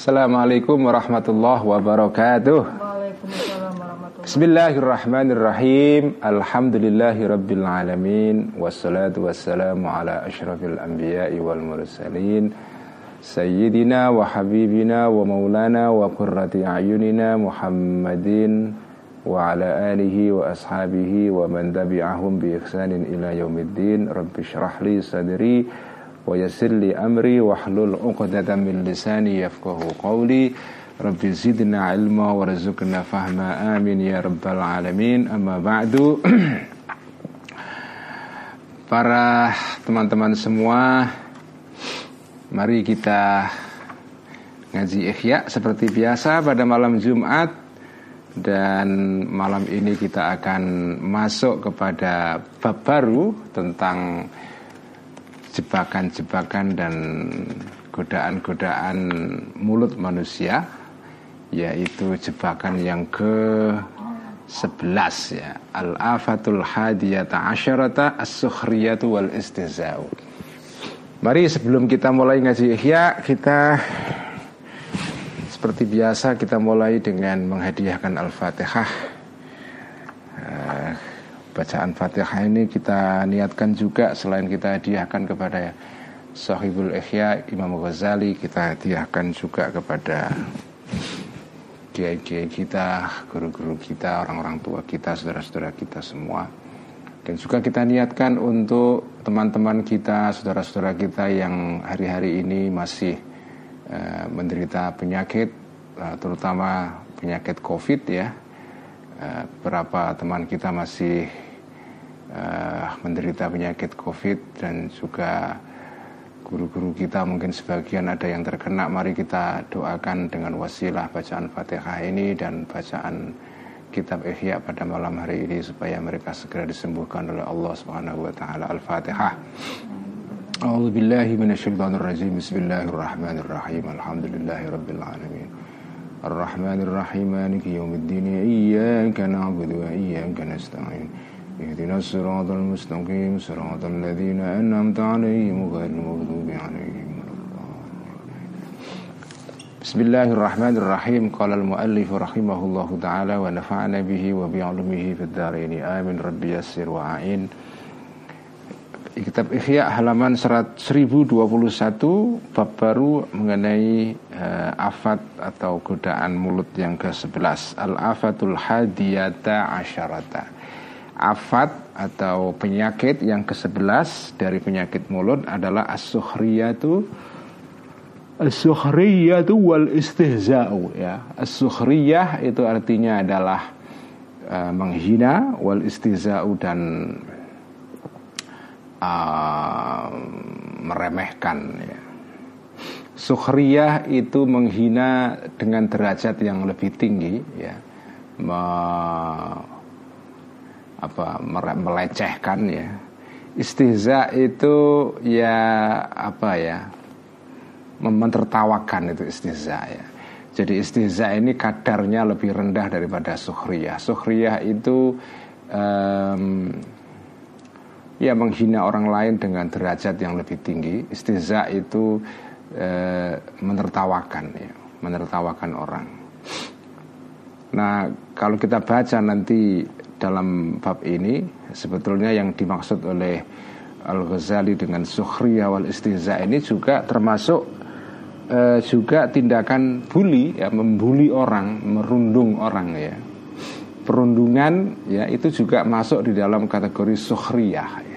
Assalamualaikum warahmatullahi wabarakatuh. Waalaikumsalam warahmatullahi Bismillahirrahmanirrahim. Alhamdulillahi rabbil alamin. Wassalatu wassalamu ala ashrafil anbiya'i wal mursalin. Sayyidina wa habibina wa maulana wa qurrati a'yunina Muhammadin wa ala alihi wa ashabihi wa man tabi'ahum bi ihsanin ila yaumiddin. Rabbi shrah li sadri yassir li amri wahlul 'uqdatam min lisani yafqahu qawli. Rabbi zidna ilma warzuqna fahma. Amin ya rabbal alamin. Amma ba'du. Para teman-teman semua mari kita ngaji ihya seperti biasa pada malam Jumat. Dan malam ini kita akan masuk kepada bab baru tentang jebakan-jebakan dan godaan-godaan mulut manusia yaitu jebakan yang ke 11 ya. Al-afatul hadiyata asyarata as-sukhriyatu wal istihza'u Mari sebelum kita mulai ngaji ihya kita seperti biasa kita mulai dengan menghadiahkan Al-Fatihah. Uh, bacaan Fatihah ini kita niatkan juga selain kita hadiahkan kepada Sahibul Ihya Imam Ghazali kita hadiahkan juga kepada kiai-kiai kita, guru-guru kita, orang-orang tua kita, saudara-saudara kita semua. Dan juga kita niatkan untuk teman-teman kita, saudara-saudara kita yang hari-hari ini masih uh, menderita penyakit, uh, terutama penyakit COVID ya uh, beberapa teman kita masih uh, menderita penyakit COVID dan juga guru-guru kita mungkin sebagian ada yang terkena. Mari kita doakan dengan wasilah bacaan Fatihah ini dan bacaan kitab Ihya pada malam hari ini supaya mereka segera disembuhkan oleh Allah Subhanahu wa taala. Al-Fatihah. A'udzu billahi minasyaitonir rajim. Bismillahirrahmanirrahim. Alhamdulillahirabbil alamin. الرحمن الرحيم مالك يوم الدين إياك نعبد وإياك نستعين اهدنا الصراط المستقيم صراط الذين أنعمت عليهم غير المغضوب عليهم بسم الله الرحمن الرحيم. قال المؤلف رحمه الله تعالى ونفعنا به وبعلمه في الدارين. آمين. ربي يسر وعين Kitab Ihya halaman 1021 bab baru mengenai uh, afat atau godaan mulut yang ke-11 Al-afatul hadiyata asyarata. Afat atau penyakit yang ke-11 dari penyakit mulut adalah as-sukhriyatu as-sukhriyatu wal istihza'u ya. As-sukhriyah itu artinya adalah uh, menghina wal istihza'u dan uh, meremehkan ya. Sukhriyah itu menghina dengan derajat yang lebih tinggi ya. Me, apa melecehkan ya. Istihza itu ya apa ya? menertawakan itu istihza ya. Jadi istihza ini kadarnya lebih rendah daripada sukhriyah. Sukhriyah itu um, ya menghina orang lain dengan derajat yang lebih tinggi. Istihza itu e, menertawakan ya, menertawakan orang. Nah, kalau kita baca nanti dalam bab ini sebetulnya yang dimaksud oleh Al-Ghazali dengan sukhriyah wal istihza ini juga termasuk e, juga tindakan bully ya, membuli orang, merundung orang ya. Perundungan ya itu juga masuk di dalam kategori sukhriyah ya.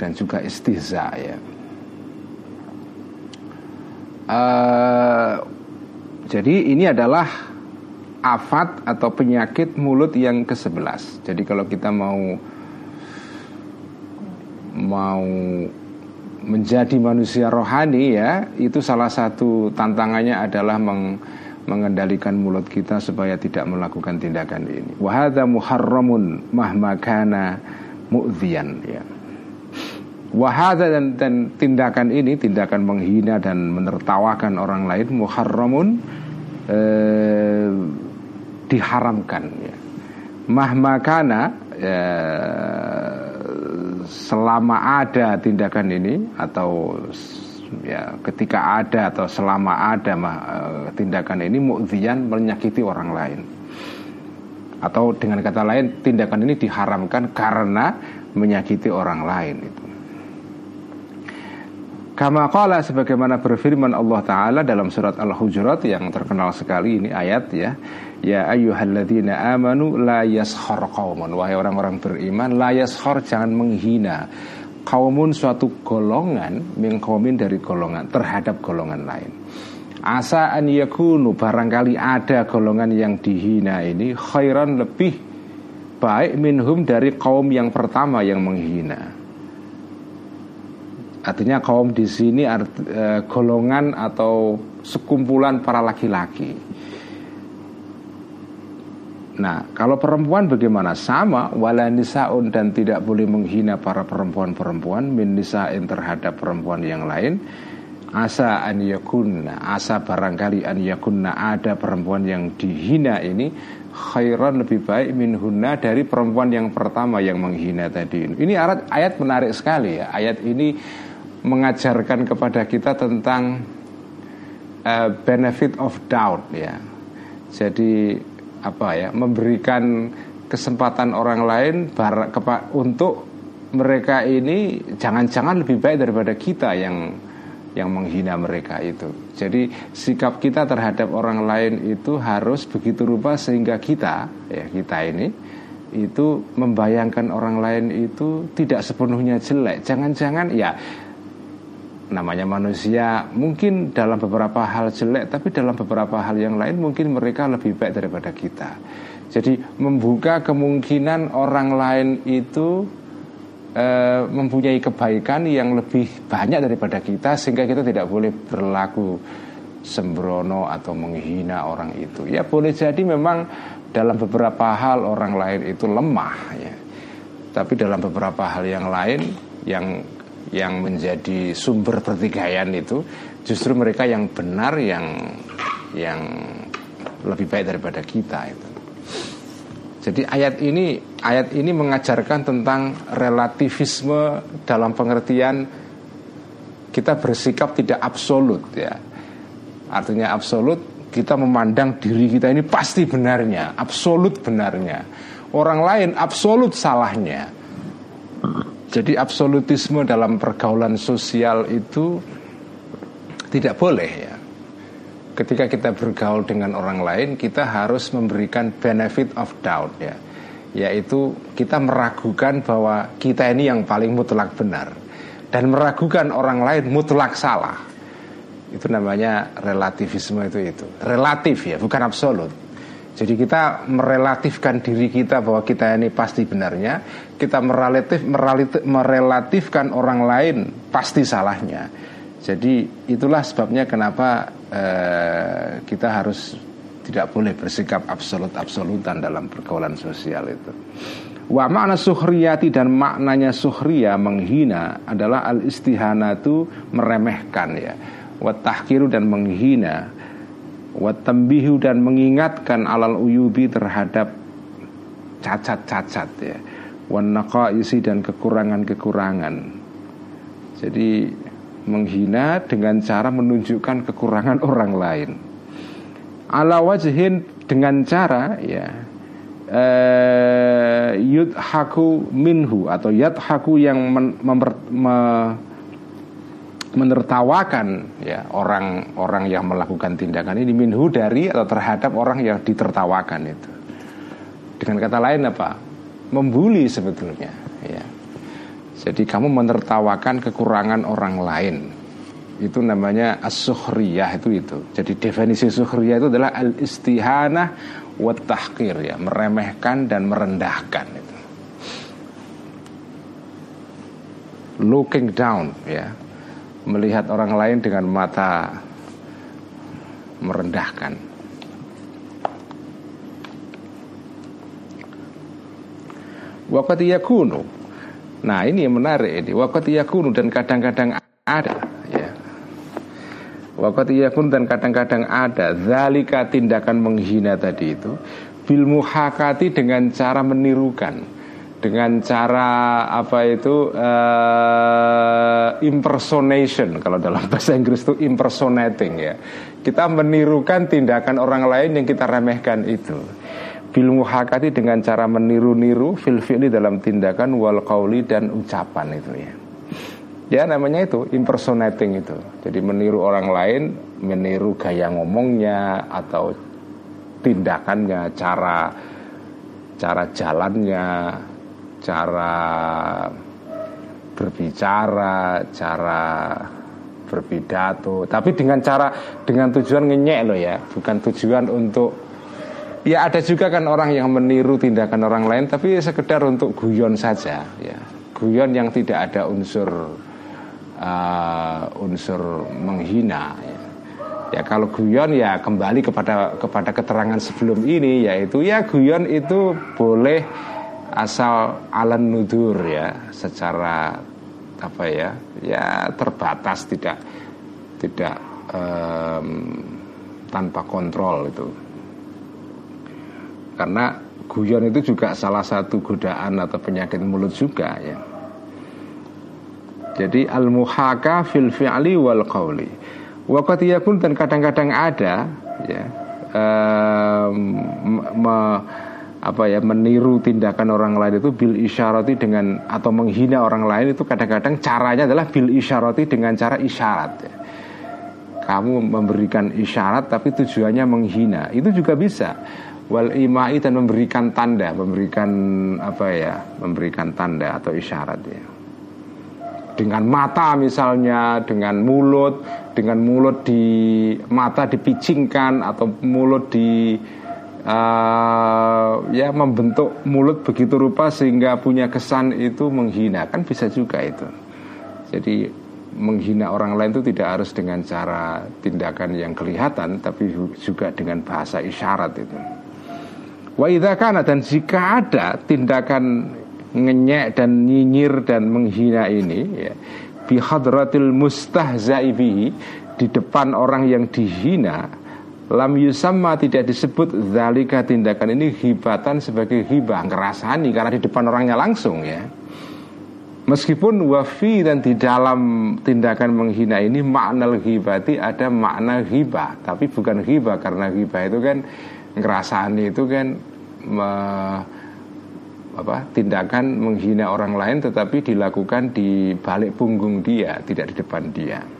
Dan juga istihza ya. Uh, jadi ini adalah afat atau penyakit mulut yang ke-11. Jadi kalau kita mau mau menjadi manusia rohani ya, itu salah satu tantangannya adalah meng, mengendalikan mulut kita supaya tidak melakukan tindakan ini. Wahada muharramun mahmakana mu'zian ya. Wahada dan, dan tindakan ini tindakan menghina dan menertawakan orang lain muharramun eh, diharamkan ya. Mahmakana ya, selama ada tindakan ini atau ya ketika ada atau selama ada mah, eh, tindakan ini mu'dzian menyakiti orang lain atau dengan kata lain tindakan ini diharamkan karena menyakiti orang lain Kama qala sebagaimana berfirman Allah Ta'ala dalam surat Al-Hujurat yang terkenal sekali ini ayat ya. Ya ayyuhalladzina amanu la yaskhar qaumun. Wahai orang-orang beriman la yaskhar jangan menghina Kaumun suatu golongan Min dari golongan terhadap golongan lain. Asa an yakunu barangkali ada golongan yang dihina ini Khairan lebih baik minhum dari kaum yang pertama yang menghina Artinya kaum di sini art, e, golongan atau sekumpulan para laki-laki. Nah, kalau perempuan bagaimana? Sama wala nisaun dan tidak boleh menghina para perempuan-perempuan min nisa'in terhadap perempuan yang lain. Asa an yakunna, asa barangkali an yakunna ada perempuan yang dihina ini khairan lebih baik min hunna dari perempuan yang pertama yang menghina tadi. Ini ayat ayat menarik sekali ya. Ayat ini mengajarkan kepada kita tentang uh, benefit of doubt ya. Jadi apa ya, memberikan kesempatan orang lain bar, kepa, untuk mereka ini jangan-jangan lebih baik daripada kita yang yang menghina mereka itu. Jadi sikap kita terhadap orang lain itu harus begitu rupa sehingga kita ya kita ini itu membayangkan orang lain itu tidak sepenuhnya jelek. Jangan-jangan ya namanya manusia mungkin dalam beberapa hal jelek tapi dalam beberapa hal yang lain mungkin mereka lebih baik daripada kita. Jadi membuka kemungkinan orang lain itu e, mempunyai kebaikan yang lebih banyak daripada kita sehingga kita tidak boleh berlaku sembrono atau menghina orang itu. Ya boleh jadi memang dalam beberapa hal orang lain itu lemah ya. Tapi dalam beberapa hal yang lain yang yang menjadi sumber pertikaian itu justru mereka yang benar yang yang lebih baik daripada kita itu. Jadi ayat ini ayat ini mengajarkan tentang relativisme dalam pengertian kita bersikap tidak absolut ya. Artinya absolut kita memandang diri kita ini pasti benarnya, absolut benarnya. Orang lain absolut salahnya. Jadi absolutisme dalam pergaulan sosial itu tidak boleh ya. Ketika kita bergaul dengan orang lain, kita harus memberikan benefit of doubt ya. Yaitu kita meragukan bahwa kita ini yang paling mutlak benar dan meragukan orang lain mutlak salah. Itu namanya relativisme itu itu. Relatif ya, bukan absolut. Jadi kita merelatifkan diri kita bahwa kita ini pasti benarnya, kita merelatif, merelatif merelatifkan orang lain pasti salahnya. Jadi itulah sebabnya kenapa eh, kita harus tidak boleh bersikap absolut-absolutan dalam pergaulan sosial itu. Wa makna suhriyati dan maknanya suhriya menghina adalah al istihanatu meremehkan ya. Wa tahkiru dan menghina watambihu dan mengingatkan alal uyubi terhadap cacat-cacat ya. Wan isi dan kekurangan-kekurangan. Jadi menghina dengan cara menunjukkan kekurangan orang lain. Ala wajhin dengan cara ya eh, yudhaku minhu atau yadhaku yang men, memper, me, menertawakan ya orang-orang yang melakukan tindakan ini minhu dari atau terhadap orang yang ditertawakan itu. Dengan kata lain apa? Membuli sebetulnya ya. Jadi kamu menertawakan kekurangan orang lain. Itu namanya as-sukhriyah itu itu. Jadi definisi sukhriyah itu adalah al-istihanah wa ya, meremehkan dan merendahkan itu. Looking down ya, melihat orang lain dengan mata merendahkan. Wakat yakunu. Nah ini yang menarik ini. Wakat yakunu dan kadang-kadang ada. Ya. Wakat yakunu dan kadang-kadang ada. Zalika tindakan menghina tadi itu. Bil muhakati dengan cara menirukan. Dengan cara apa itu uh, impersonation. Kalau dalam bahasa Inggris itu impersonating ya. Kita menirukan tindakan orang lain yang kita remehkan itu. Bil muhakati dengan cara meniru-niru fil fi'li dalam tindakan wal qauli dan ucapan itu ya. Ya namanya itu impersonating itu. Jadi meniru orang lain meniru gaya ngomongnya atau tindakannya cara cara jalannya cara berbicara, cara berpidato, tapi dengan cara dengan tujuan ngenyek loh ya, bukan tujuan untuk ya ada juga kan orang yang meniru tindakan orang lain tapi sekedar untuk guyon saja ya. Guyon yang tidak ada unsur uh, unsur menghina ya. Ya kalau guyon ya kembali kepada kepada keterangan sebelum ini yaitu ya guyon itu boleh asal alan nudur ya secara apa ya ya terbatas tidak tidak um, tanpa kontrol itu. Karena guyon itu juga salah satu godaan atau penyakit mulut juga ya. Jadi al muhaka fil fi'li wal qawli. Wakat yakun dan kadang-kadang ada ya um, me, apa ya meniru tindakan orang lain itu bil isyarati dengan atau menghina orang lain itu kadang-kadang caranya adalah bil isyarati dengan cara isyarat ya. kamu memberikan isyarat tapi tujuannya menghina. Itu juga bisa. Wal imai dan memberikan tanda memberikan apa ya memberikan tanda atau isyarat ya. Dengan mata misalnya dengan mulut dengan mulut di mata dipicingkan atau mulut di uh, ya membentuk mulut begitu rupa sehingga punya kesan itu menghina. Kan bisa juga itu. Jadi menghina orang lain itu tidak harus dengan cara tindakan yang kelihatan tapi juga dengan bahasa isyarat itu. Wa kana dan jika ada tindakan ngenyek dan nyinyir dan menghina ini ya bihadratil mustahzai di depan orang yang dihina Lam yusamma tidak disebut zalika tindakan. Ini hibatan sebagai hibah Ngerasani karena di depan orangnya langsung ya. Meskipun wafi dan di dalam tindakan menghina ini makna hibati ada makna hibah. Tapi bukan hibah karena hibah itu kan ngerasani itu kan me, apa, tindakan menghina orang lain tetapi dilakukan di balik punggung dia tidak di depan dia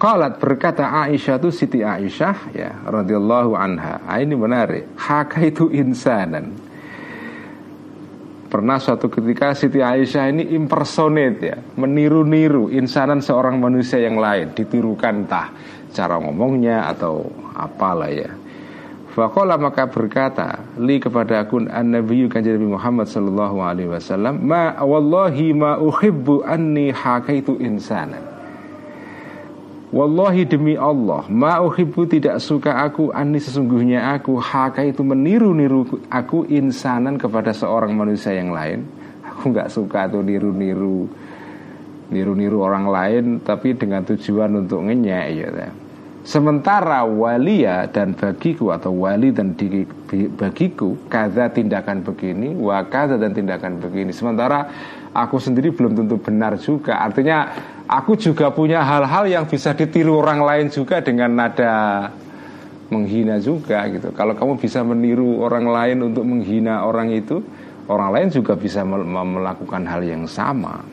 Qalat berkata Aisyah itu Siti Aisyah ya radhiyallahu anha. Ah, ini menarik. Haka itu insanan. Pernah suatu ketika Siti Aisyah ini impersonate ya, meniru-niru insanan seorang manusia yang lain, ditirukan tah cara ngomongnya atau apalah ya. Fakola maka berkata li kepada akun an Nabi kanjeng Nabi Muhammad sallallahu alaihi wasallam ma wallahi ma uhibbu anni hakaitu insanan Wallahi demi Allah Ma'uhibbu tidak suka aku Ani sesungguhnya aku Haka itu meniru-niru aku insanan kepada seorang manusia yang lain Aku nggak suka tuh niru-niru Niru-niru orang lain Tapi dengan tujuan untuk ngenyek ya. Sementara walia dan bagiku Atau wali dan di, bagiku Kaza tindakan begini Wakaza dan tindakan begini Sementara aku sendiri belum tentu benar juga Artinya Aku juga punya hal-hal yang bisa ditiru orang lain juga dengan nada menghina juga gitu. Kalau kamu bisa meniru orang lain untuk menghina orang itu, orang lain juga bisa melakukan hal yang sama.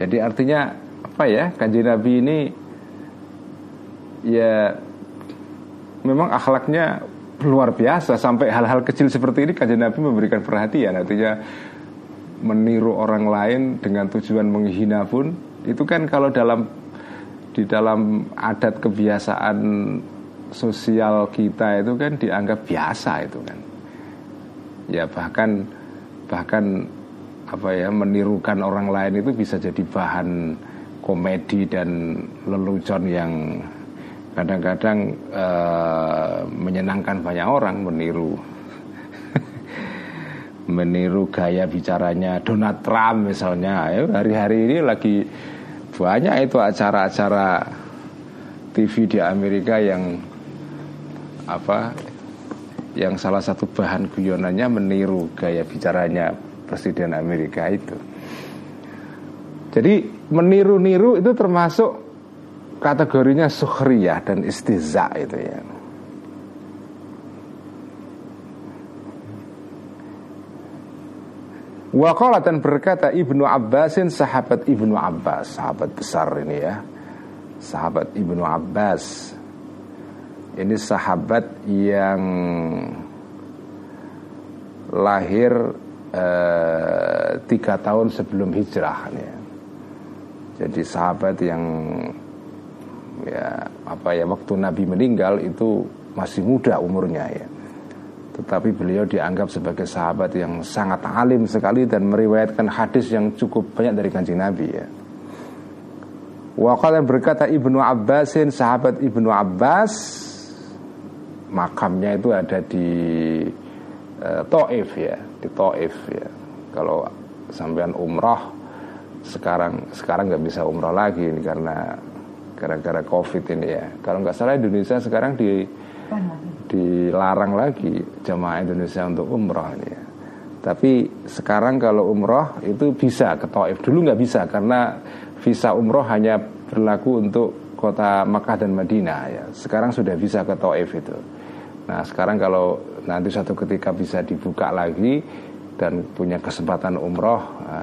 Jadi artinya apa ya? Kanjeng Nabi ini ya memang akhlaknya luar biasa sampai hal-hal kecil seperti ini kanjeng Nabi memberikan perhatian artinya meniru orang lain dengan tujuan menghina pun itu kan kalau dalam di dalam adat kebiasaan sosial kita itu kan dianggap biasa itu kan ya bahkan bahkan apa ya menirukan orang lain itu bisa jadi bahan komedi dan lelucon yang kadang-kadang uh, menyenangkan banyak orang meniru. Meniru gaya bicaranya. Donald Trump misalnya. Hari-hari ini lagi banyak itu acara-acara TV di Amerika yang apa yang salah satu bahan guyonannya meniru gaya bicaranya Presiden Amerika itu. Jadi meniru-niru itu termasuk kategorinya sukhriyah dan istiza itu ya. Waqala dan berkata Ibnu Abbasin sahabat Ibnu Abbas Sahabat besar ini ya Sahabat Ibnu Abbas Ini sahabat yang Lahir eh, Tiga tahun sebelum hijrah ya. Jadi sahabat yang Ya apa ya Waktu Nabi meninggal itu Masih muda umurnya ya tetapi beliau dianggap sebagai sahabat yang sangat alim sekali dan meriwayatkan hadis yang cukup banyak dari kanjeng Nabi ya. Wakal yang berkata Ibnu Abbasin sahabat Ibnu Abbas makamnya itu ada di uh, Taif ya, di Taif ya. Kalau sampean umroh sekarang sekarang nggak bisa umroh lagi ini karena gara-gara covid ini ya. Kalau nggak salah Indonesia sekarang di dilarang lagi jemaah Indonesia untuk umroh ini ya. Tapi sekarang kalau umroh itu bisa ke Taif Dulu nggak bisa karena visa umroh hanya berlaku untuk kota Makkah dan Madinah ya. Sekarang sudah bisa ke Taif itu. Nah sekarang kalau nanti suatu ketika bisa dibuka lagi dan punya kesempatan umroh nah,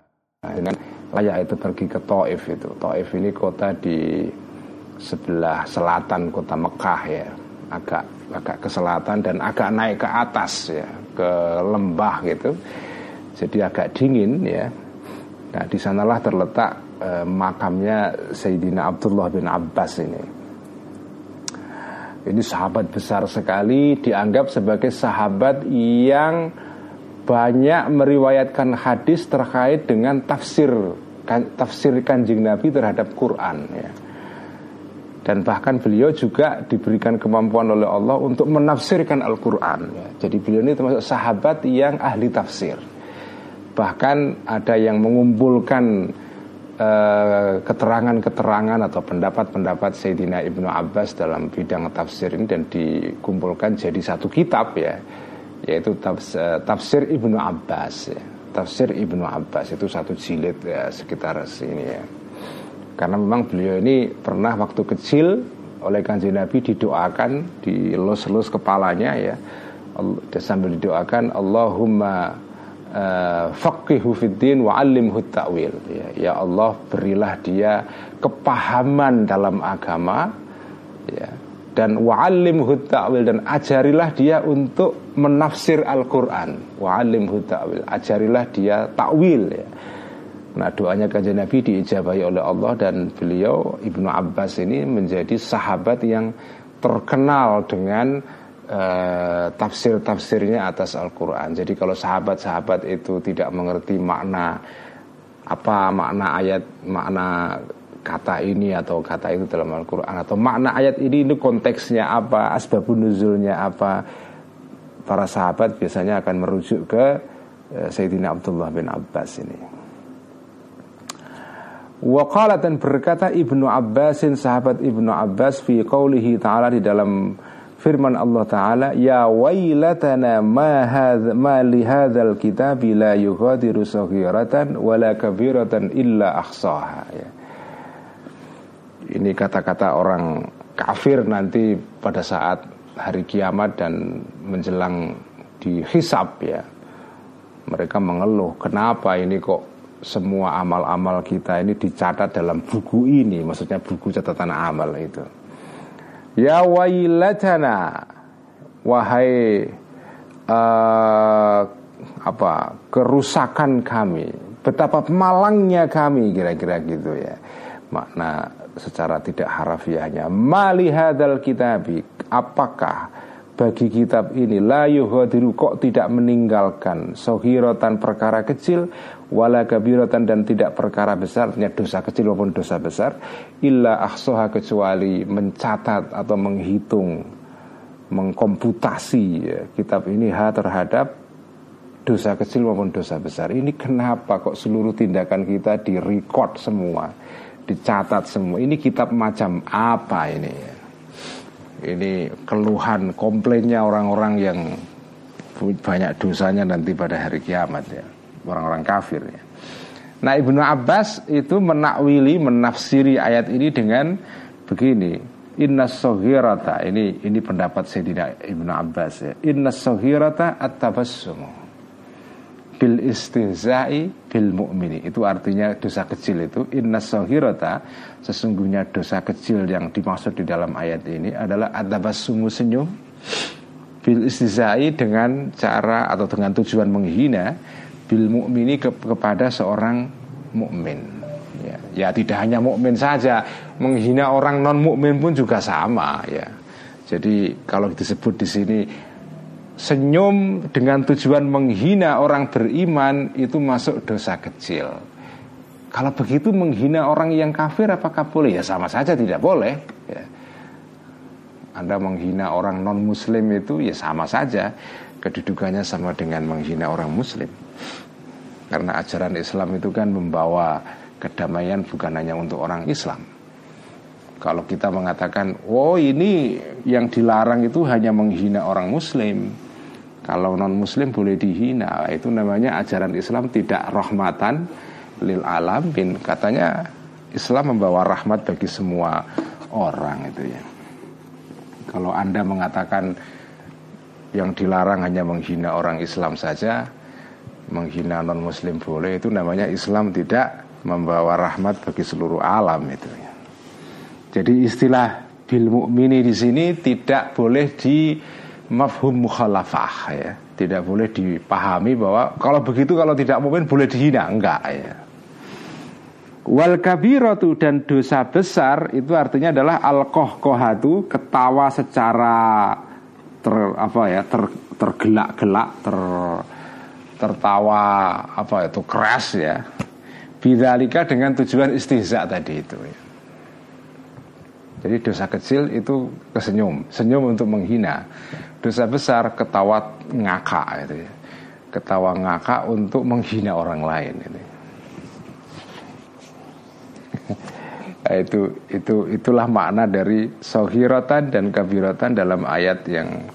dengan layak itu pergi ke Taif itu. Taif ini kota di sebelah selatan kota Mekah ya, agak agak ke selatan dan agak naik ke atas ya. Ke lembah gitu. Jadi agak dingin ya. Nah di sanalah terletak eh, makamnya Sayyidina Abdullah bin Abbas ini. Ini sahabat besar sekali dianggap sebagai sahabat yang banyak meriwayatkan hadis terkait dengan tafsir kan, tafsir kanjeng Nabi terhadap Quran ya. Dan bahkan beliau juga diberikan kemampuan oleh Allah untuk menafsirkan Al-Quran ya. Jadi beliau ini termasuk sahabat yang ahli tafsir. Bahkan ada yang mengumpulkan eh, keterangan-keterangan atau pendapat-pendapat Sayyidina Ibnu Abbas dalam bidang tafsir ini Dan dikumpulkan jadi satu kitab ya Yaitu tafsir, eh, tafsir Ibnu Abbas. Ya. Tafsir Ibnu Abbas itu satu jilid ya sekitar sini ya. Karena memang beliau ini pernah waktu kecil oleh kanjeng Nabi didoakan di los-los kepalanya ya. Sambil didoakan Allahumma uh, faqihu wa alimhu ta'wil. Ya, ya Allah berilah dia kepahaman dalam agama ya dan wa'allimhu ta'wil dan ajarilah dia untuk menafsir Al-Qur'an. Wa'allimhu ta'wil. Ajarilah dia takwil ya. Nah doanya kanjeng Nabi diijabahi oleh Allah dan beliau Ibnu Abbas ini menjadi sahabat yang terkenal dengan uh, tafsir-tafsirnya atas Al-Quran. Jadi kalau sahabat-sahabat itu tidak mengerti makna apa makna ayat, makna kata ini atau kata itu dalam Al-Quran atau makna ayat ini ini konteksnya apa, asbabun nuzulnya apa, para sahabat biasanya akan merujuk ke uh, Sayyidina Abdullah bin Abbas ini. Waqala dan berkata Ibnu Abbasin sahabat Ibnu Abbas fi qawlihi ta'ala di dalam firman Allah taala ya wailatana ma hadza ma li hadzal kitab la yughadiru saghiratan wala kabiratan illa ahsaha ya. Ini kata-kata orang kafir nanti pada saat hari kiamat dan menjelang dihisap ya. Mereka mengeluh, kenapa ini kok semua amal-amal kita ini dicatat dalam buku ini, maksudnya buku catatan amal itu. Ya wailatana wahai uh, apa kerusakan kami, betapa malangnya kami kira-kira gitu ya. Makna secara tidak harafiahnya. Mali hadal kitabi. Apakah bagi kitab ini la yuhadiru kok tidak meninggalkan sohirotan perkara kecil wala kabiratan dan tidak perkara besar artinya dosa kecil maupun dosa besar illa ahsoha kecuali mencatat atau menghitung mengkomputasi ya, kitab ini ha terhadap dosa kecil maupun dosa besar. Ini kenapa kok seluruh tindakan kita direcord semua dicatat semua. Ini kitab macam apa ini? Ini keluhan komplainnya orang-orang yang banyak dosanya nanti pada hari kiamat ya. Orang-orang kafir ya. Nah Ibnu Abbas itu menakwili menafsiri ayat ini dengan begini. Inna sohirata ini ini pendapat Sayyidina Ibnu Abbas ya. Inna sohirata at-tabassumu bil istihza'i bil mu'mini itu artinya dosa kecil itu inna sohirata sesungguhnya dosa kecil yang dimaksud di dalam ayat ini adalah at-tabassumu senyum bil istihza'i dengan cara atau dengan tujuan menghina bil mukmini ke, kepada seorang mukmin. Ya, ya tidak hanya mukmin saja, menghina orang non mukmin pun juga sama ya. Jadi kalau disebut di sini senyum dengan tujuan menghina orang beriman itu masuk dosa kecil. Kalau begitu menghina orang yang kafir apakah boleh? Ya sama saja tidak boleh. Ya. Anda menghina orang non muslim itu ya sama saja kedudukannya sama dengan menghina orang muslim. Karena ajaran Islam itu kan membawa kedamaian bukan hanya untuk orang Islam. Kalau kita mengatakan, oh ini yang dilarang itu hanya menghina orang Muslim. Kalau non Muslim boleh dihina, itu namanya ajaran Islam tidak rahmatan lil alamin. Katanya Islam membawa rahmat bagi semua orang itu ya. Kalau Anda mengatakan yang dilarang hanya menghina orang Islam saja, menghina non muslim boleh itu namanya Islam tidak membawa rahmat bagi seluruh alam itu ya. Jadi istilah bil mukmini di sini tidak boleh di mafhum mukhalafah ya. Tidak boleh dipahami bahwa kalau begitu kalau tidak mukmin boleh dihina, enggak ya. Wal kabiratu dan dosa besar itu artinya adalah al kohatu ketawa secara ter apa ya ter, tergelak-gelak ter tertawa apa itu keras ya bidalika dengan tujuan istihza tadi itu ya. Jadi dosa kecil itu kesenyum, senyum untuk menghina. Dosa besar ketawa ngakak itu ya. Ketawa ngakak untuk menghina orang lain itu. nah, itu itu itulah makna dari sohiratan dan kabiratan dalam ayat yang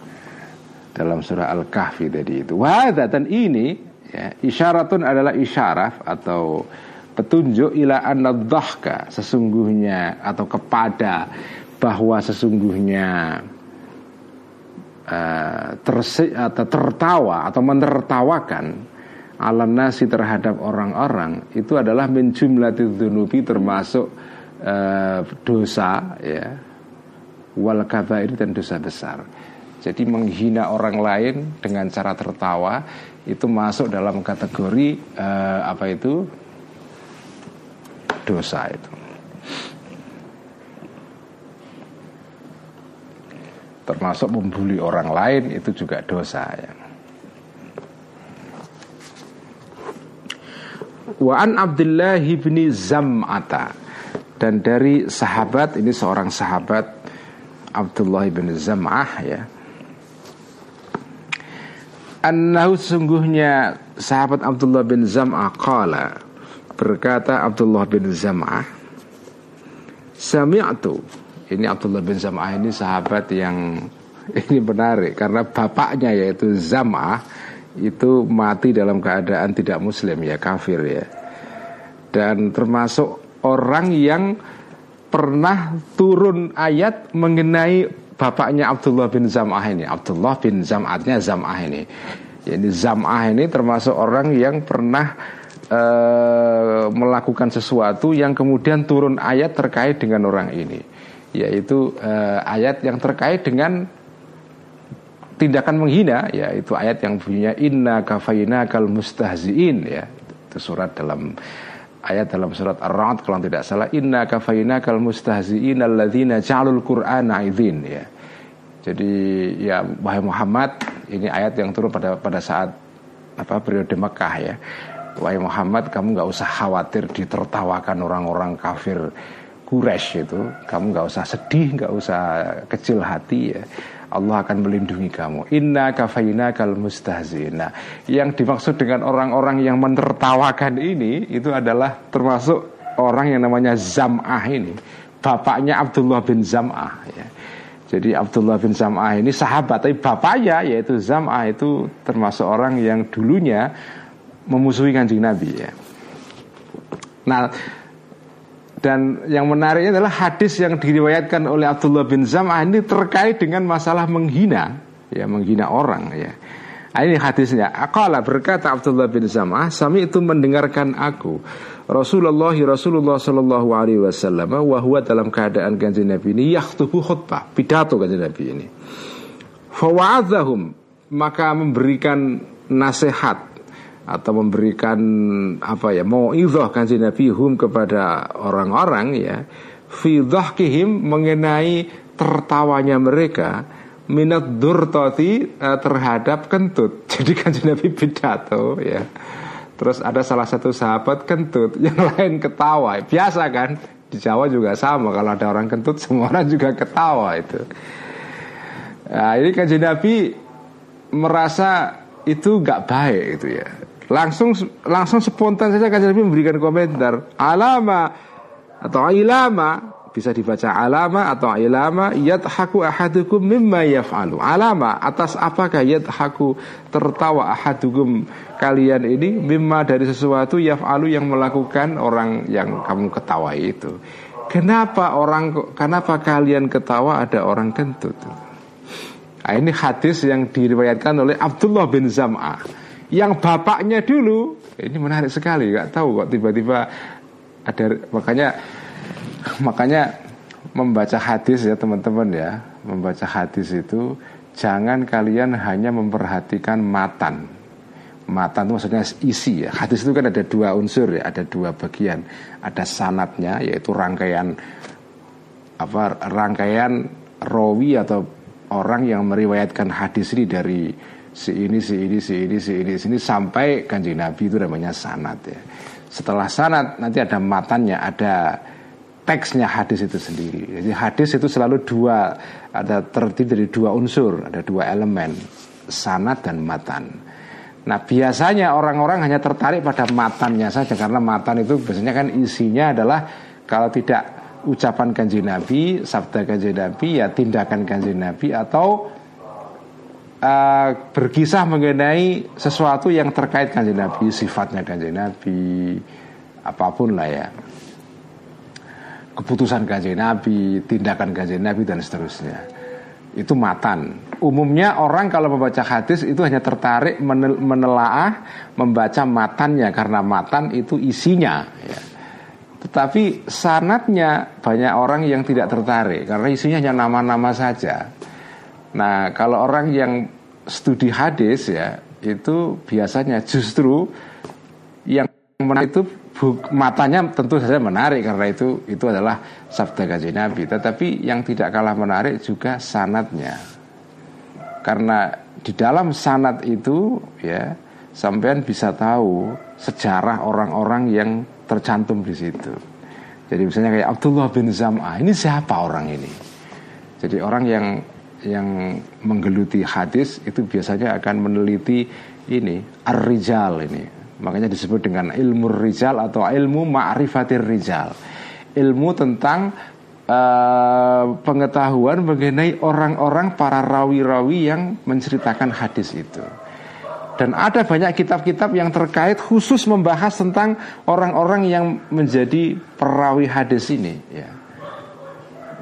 dalam surah Al-Kahfi tadi itu. dan ini ya, isyaratun adalah isyaraf atau petunjuk ila anadzahka sesungguhnya atau kepada bahwa sesungguhnya uh, tersi, atau tertawa atau menertawakan alam nasi terhadap orang-orang itu adalah min jumlatidzunubi termasuk uh, dosa ya wal kabair dan dosa besar. Jadi menghina orang lain dengan cara tertawa itu masuk dalam kategori uh, apa itu dosa itu. Termasuk membuli orang lain itu juga dosa ya. Wa an Abdullah bin Zam'ata dan dari sahabat ini seorang sahabat Abdullah bin Zam'ah ya Annahu sungguhnya sahabat Abdullah bin Zam'ah qala berkata Abdullah bin Zam'ah Sami'tu ini Abdullah bin Zam'ah ini sahabat yang ini menarik karena bapaknya yaitu Zam'ah itu mati dalam keadaan tidak muslim ya kafir ya. Dan termasuk orang yang pernah turun ayat mengenai bapaknya Abdullah bin Zam'ah ini. Abdullah bin Zam'atnya Zam'ah ini. Jadi Zam'ah ini termasuk orang yang pernah uh, melakukan sesuatu yang kemudian turun ayat terkait dengan orang ini Yaitu uh, ayat yang terkait dengan tindakan menghina yaitu ayat yang bunyinya inna kafaina kal mustahziin ya itu surat dalam ayat dalam surat Ar-Ra'd kalau tidak salah inna kafaina kal mustahziin alladzina ja'alul qur'ana idzin ya. Jadi ya wahai Muhammad ini ayat yang turun pada pada saat apa periode Mekah ya. Wahai Muhammad kamu nggak usah khawatir ditertawakan orang-orang kafir Quraisy itu. Kamu nggak usah sedih, nggak usah kecil hati ya. Allah akan melindungi kamu. Inna kafaina kal mustahzina. Yang dimaksud dengan orang-orang yang menertawakan ini itu adalah termasuk orang yang namanya Zam'ah ini. Bapaknya Abdullah bin Zam'ah ya. Jadi Abdullah bin Zam'ah ini sahabat Tapi bapaknya yaitu Zam'ah itu termasuk orang yang dulunya Memusuhi kanjeng Nabi ya Nah dan yang menariknya adalah hadis yang diriwayatkan oleh Abdullah bin Zam'ah ini terkait dengan masalah menghina, ya menghina orang ya. Nah, ini hadisnya. Akala berkata Abdullah bin Zam'ah, sami itu mendengarkan aku Rasulullah Rasulullah Shallallahu Alaihi Wasallam wahwa dalam keadaan kanjeng Nabi ini yaktubu khutbah pidato kanjeng Nabi ini. Fawadahum maka memberikan nasihat atau memberikan apa ya mau kanjeng Nabi hum kepada orang-orang ya fi dhahkihim mengenai tertawanya mereka minat durtoti uh, terhadap kentut. Jadi kanjeng Nabi pidato ya. Terus ada salah satu sahabat kentut yang lain ketawa. Biasa kan? Di Jawa juga sama. Kalau ada orang kentut semua orang juga ketawa itu. Nah, ini kanjeng Nabi merasa itu nggak baik itu ya Langsung langsung spontan saja kan Nabi memberikan komentar. Alama atau ilama bisa dibaca alama atau ilama yadhaku ahadukum mimma yaf'alu. Alama atas apakah yadhaku tertawa ahadukum kalian ini? Mimma dari sesuatu yaf'alu yang melakukan orang yang kamu ketawa itu. Kenapa orang kenapa kalian ketawa ada orang kentut? Nah, ini hadis yang diriwayatkan oleh Abdullah bin Zam'ah yang bapaknya dulu. Ini menarik sekali nggak tahu kok tiba-tiba ada makanya makanya membaca hadis ya teman-teman ya. Membaca hadis itu jangan kalian hanya memperhatikan matan. Matan itu maksudnya isi ya. Hadis itu kan ada dua unsur ya ada dua bagian. Ada sanatnya yaitu rangkaian apa rangkaian rawi atau orang yang meriwayatkan hadis ini dari si ini si ini si ini si ini sini sampai kanjeng Nabi itu namanya sanat ya. Setelah sanat nanti ada matannya, ada teksnya hadis itu sendiri. Jadi hadis itu selalu dua ada terdiri dari dua unsur, ada dua elemen, sanat dan matan. Nah biasanya orang-orang hanya tertarik pada matannya saja karena matan itu biasanya kan isinya adalah kalau tidak ucapan kanjeng Nabi, sabda kanjeng Nabi ya tindakan kanjeng Nabi atau uh, berkisah mengenai sesuatu yang terkait kanjeng Nabi, sifatnya kanjeng Nabi, apa pun lah ya. Keputusan kanjeng Nabi, tindakan kanjeng Nabi dan seterusnya. Itu matan. Umumnya orang kalau membaca hadis itu hanya tertarik menelaah membaca matannya karena matan itu isinya ya. Tetapi sanatnya banyak orang yang tidak tertarik karena isinya hanya nama-nama saja. Nah, kalau orang yang studi hadis ya, itu biasanya justru yang menarik itu matanya tentu saja menarik karena itu itu adalah sabda gaji Nabi. Tetapi yang tidak kalah menarik juga sanatnya. Karena di dalam sanat itu ya sampean bisa tahu sejarah orang-orang yang tercantum di situ. Jadi misalnya kayak Abdullah bin Zam'ah, ini siapa orang ini? Jadi orang yang yang menggeluti hadis itu biasanya akan meneliti ini ar-rijal ini. Makanya disebut dengan ilmu rijal atau ilmu ma'rifatir rijal. Ilmu tentang uh, pengetahuan mengenai orang-orang para rawi-rawi yang menceritakan hadis itu. Dan ada banyak kitab-kitab yang terkait khusus membahas tentang orang-orang yang menjadi perawi hadis ini ya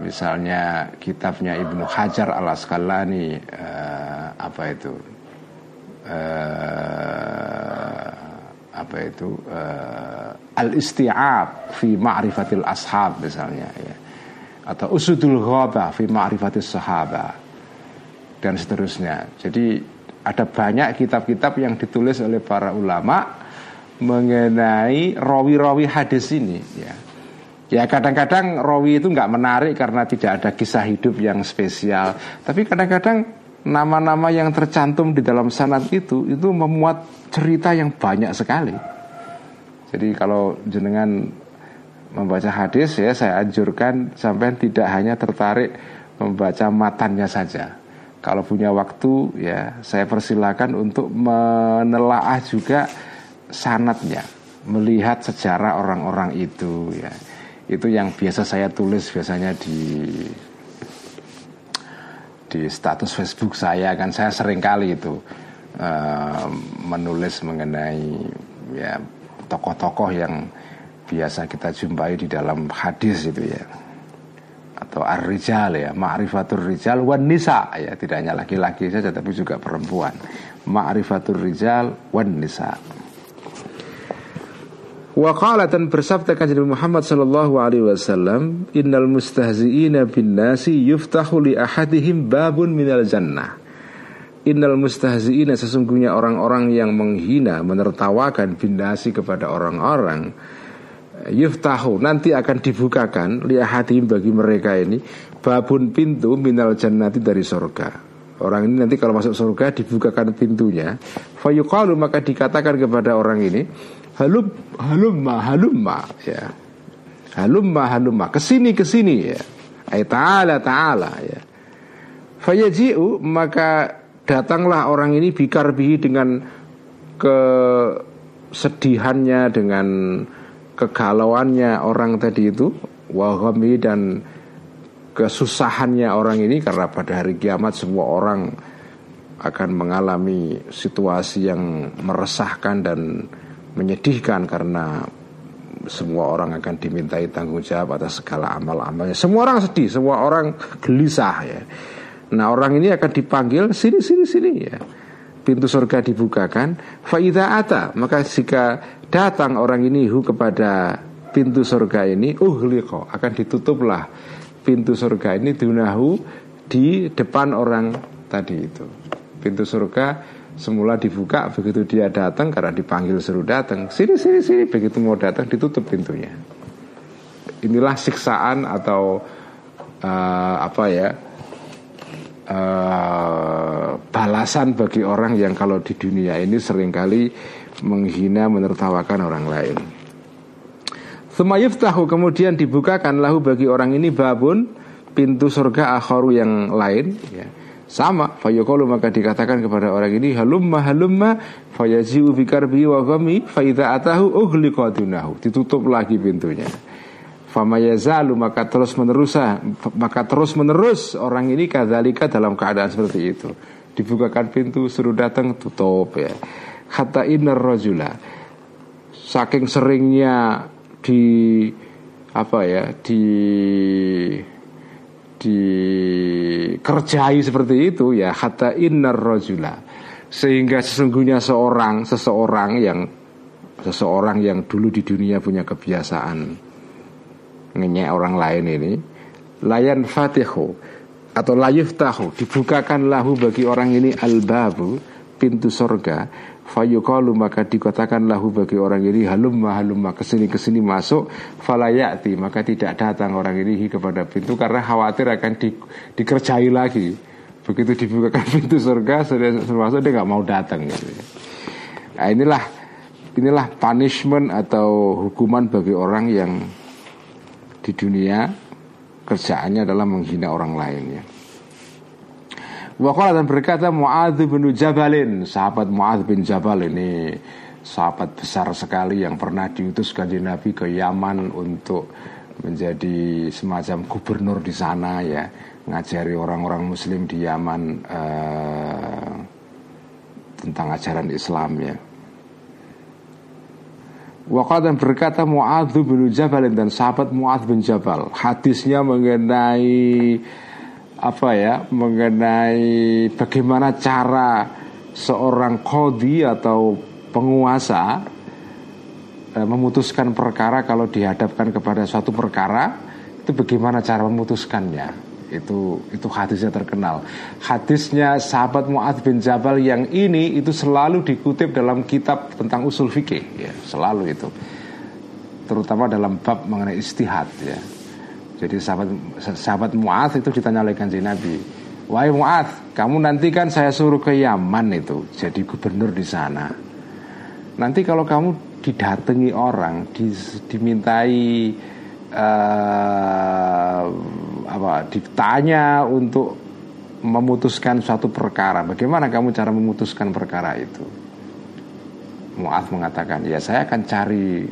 misalnya kitabnya Ibnu Hajar al Asqalani uh, apa itu? Uh, apa itu? Uh, al istiab fi ma'rifatil ashab misalnya ya. Atau usudul ghabah fi ma'rifatil sahabah dan seterusnya. Jadi ada banyak kitab-kitab yang ditulis oleh para ulama mengenai rawi-rawi hadis ini ya Ya kadang-kadang rawi itu nggak menarik karena tidak ada kisah hidup yang spesial. Tapi kadang-kadang nama-nama yang tercantum di dalam sanad itu itu memuat cerita yang banyak sekali. Jadi kalau jenengan membaca hadis ya saya anjurkan sampai tidak hanya tertarik membaca matannya saja. Kalau punya waktu ya saya persilakan untuk menelaah juga sanatnya, melihat sejarah orang-orang itu ya itu yang biasa saya tulis biasanya di di status Facebook saya kan. Saya sering kali itu uh, menulis mengenai ya tokoh-tokoh yang biasa kita jumpai di dalam hadis itu ya. Atau ar-rijal ya ma'rifatur rijal wan nisa. Ya tidak hanya laki-laki saja tapi juga perempuan. Ma'rifatur rijal wan nisa Wa qala dan bersabda kanjeng Muhammad sallallahu alaihi wasallam, "Innal mustahzi'ina bin nasi yuftahu li ahadihim babun minal jannah." Innal mustahzi'ina sesungguhnya orang-orang yang menghina, menertawakan bin nasi kepada orang-orang yuftahu nanti akan dibukakan li ahadihim bagi mereka ini babun pintu minal jannati dari surga. Orang ini nanti kalau masuk surga dibukakan pintunya. Fayuqalu maka dikatakan kepada orang ini, halum halumma halumma ya. Halumma halumma. Ke sini ke sini ya. Ay taala taala ya. Fayaji'u maka datanglah orang ini bikarbihi dengan kesedihannya dengan kegalauannya orang tadi itu. Wahami dan kesusahannya orang ini karena pada hari kiamat semua orang akan mengalami situasi yang meresahkan dan menyedihkan karena semua orang akan dimintai tanggung jawab atas segala amal-amalnya. Semua orang sedih, semua orang gelisah ya. Nah orang ini akan dipanggil sini sini sini ya. Pintu surga dibukakan. Faida ata maka jika datang orang ini hu kepada pintu surga ini, uhliqo akan ditutuplah pintu surga ini dunahu di depan orang tadi itu. Pintu surga semula dibuka begitu dia datang karena dipanggil seru datang sini sini sini begitu mau datang ditutup pintunya. Inilah siksaan atau uh, apa ya uh, balasan bagi orang yang kalau di dunia ini sering kali menghina menertawakan orang lain. Tahu kemudian dibukakan lahu bagi orang ini babun pintu surga akharu yang lain ya sama fayaqulu maka dikatakan kepada orang ini halumma halumma fayazi'u bikarbi wa ghami fa idza atahu ughliqa dunahu. Ditutup lagi pintunya. Fama yazalu maka terus menerus maka terus menerus orang ini kadzalika dalam keadaan seperti itu. Dibukakan pintu suruh datang tutup ya. Kata inner rajula saking seringnya di apa ya di dikerjai seperti itu ya hatta inner rojula sehingga sesungguhnya seorang seseorang yang seseorang yang dulu di dunia punya kebiasaan ngenyek orang lain ini layan fatihu atau layuf tahu dibukakan lahu bagi orang ini albabu pintu sorga Fayuqalu maka dikatakan lahu bagi orang ini halumma halumma ke sini ke sini masuk falayati maka tidak datang orang ini kepada pintu karena khawatir akan di, dikerjai lagi begitu dibukakan pintu surga sudah masuk dia nggak mau datang gitu. Nah, inilah inilah punishment atau hukuman bagi orang yang di dunia kerjaannya adalah menghina orang lain ya. Waqala dan berkata Mu'adz bin Jabalin. Sahabat Mu'adz bin Jabal ini Sahabat besar sekali yang pernah diutus kanjeng Nabi ke Yaman Untuk menjadi semacam gubernur di sana ya. Ngajari orang-orang muslim di Yaman uh, Tentang ajaran Islam ya. Waqala dan berkata Mu'adz bin Jabalin dan sahabat Mu'adz bin Jabal. Hadisnya mengenai apa ya mengenai bagaimana cara seorang kodi atau penguasa eh, memutuskan perkara kalau dihadapkan kepada suatu perkara itu bagaimana cara memutuskannya? Itu itu hadisnya terkenal. Hadisnya sahabat Muadz bin Jabal yang ini itu selalu dikutip dalam kitab tentang usul fikih ya selalu itu. Terutama dalam bab mengenai istihad ya jadi sahabat sahabat Mu'ad itu ditanya oleh kanjeng Nabi, "Wahai Mu'ad, kamu nanti kan saya suruh ke Yaman itu jadi gubernur di sana. Nanti kalau kamu didatangi orang, di, dimintai uh, apa ditanya untuk memutuskan suatu perkara, bagaimana kamu cara memutuskan perkara itu?" Mu'ad mengatakan, "Ya saya akan cari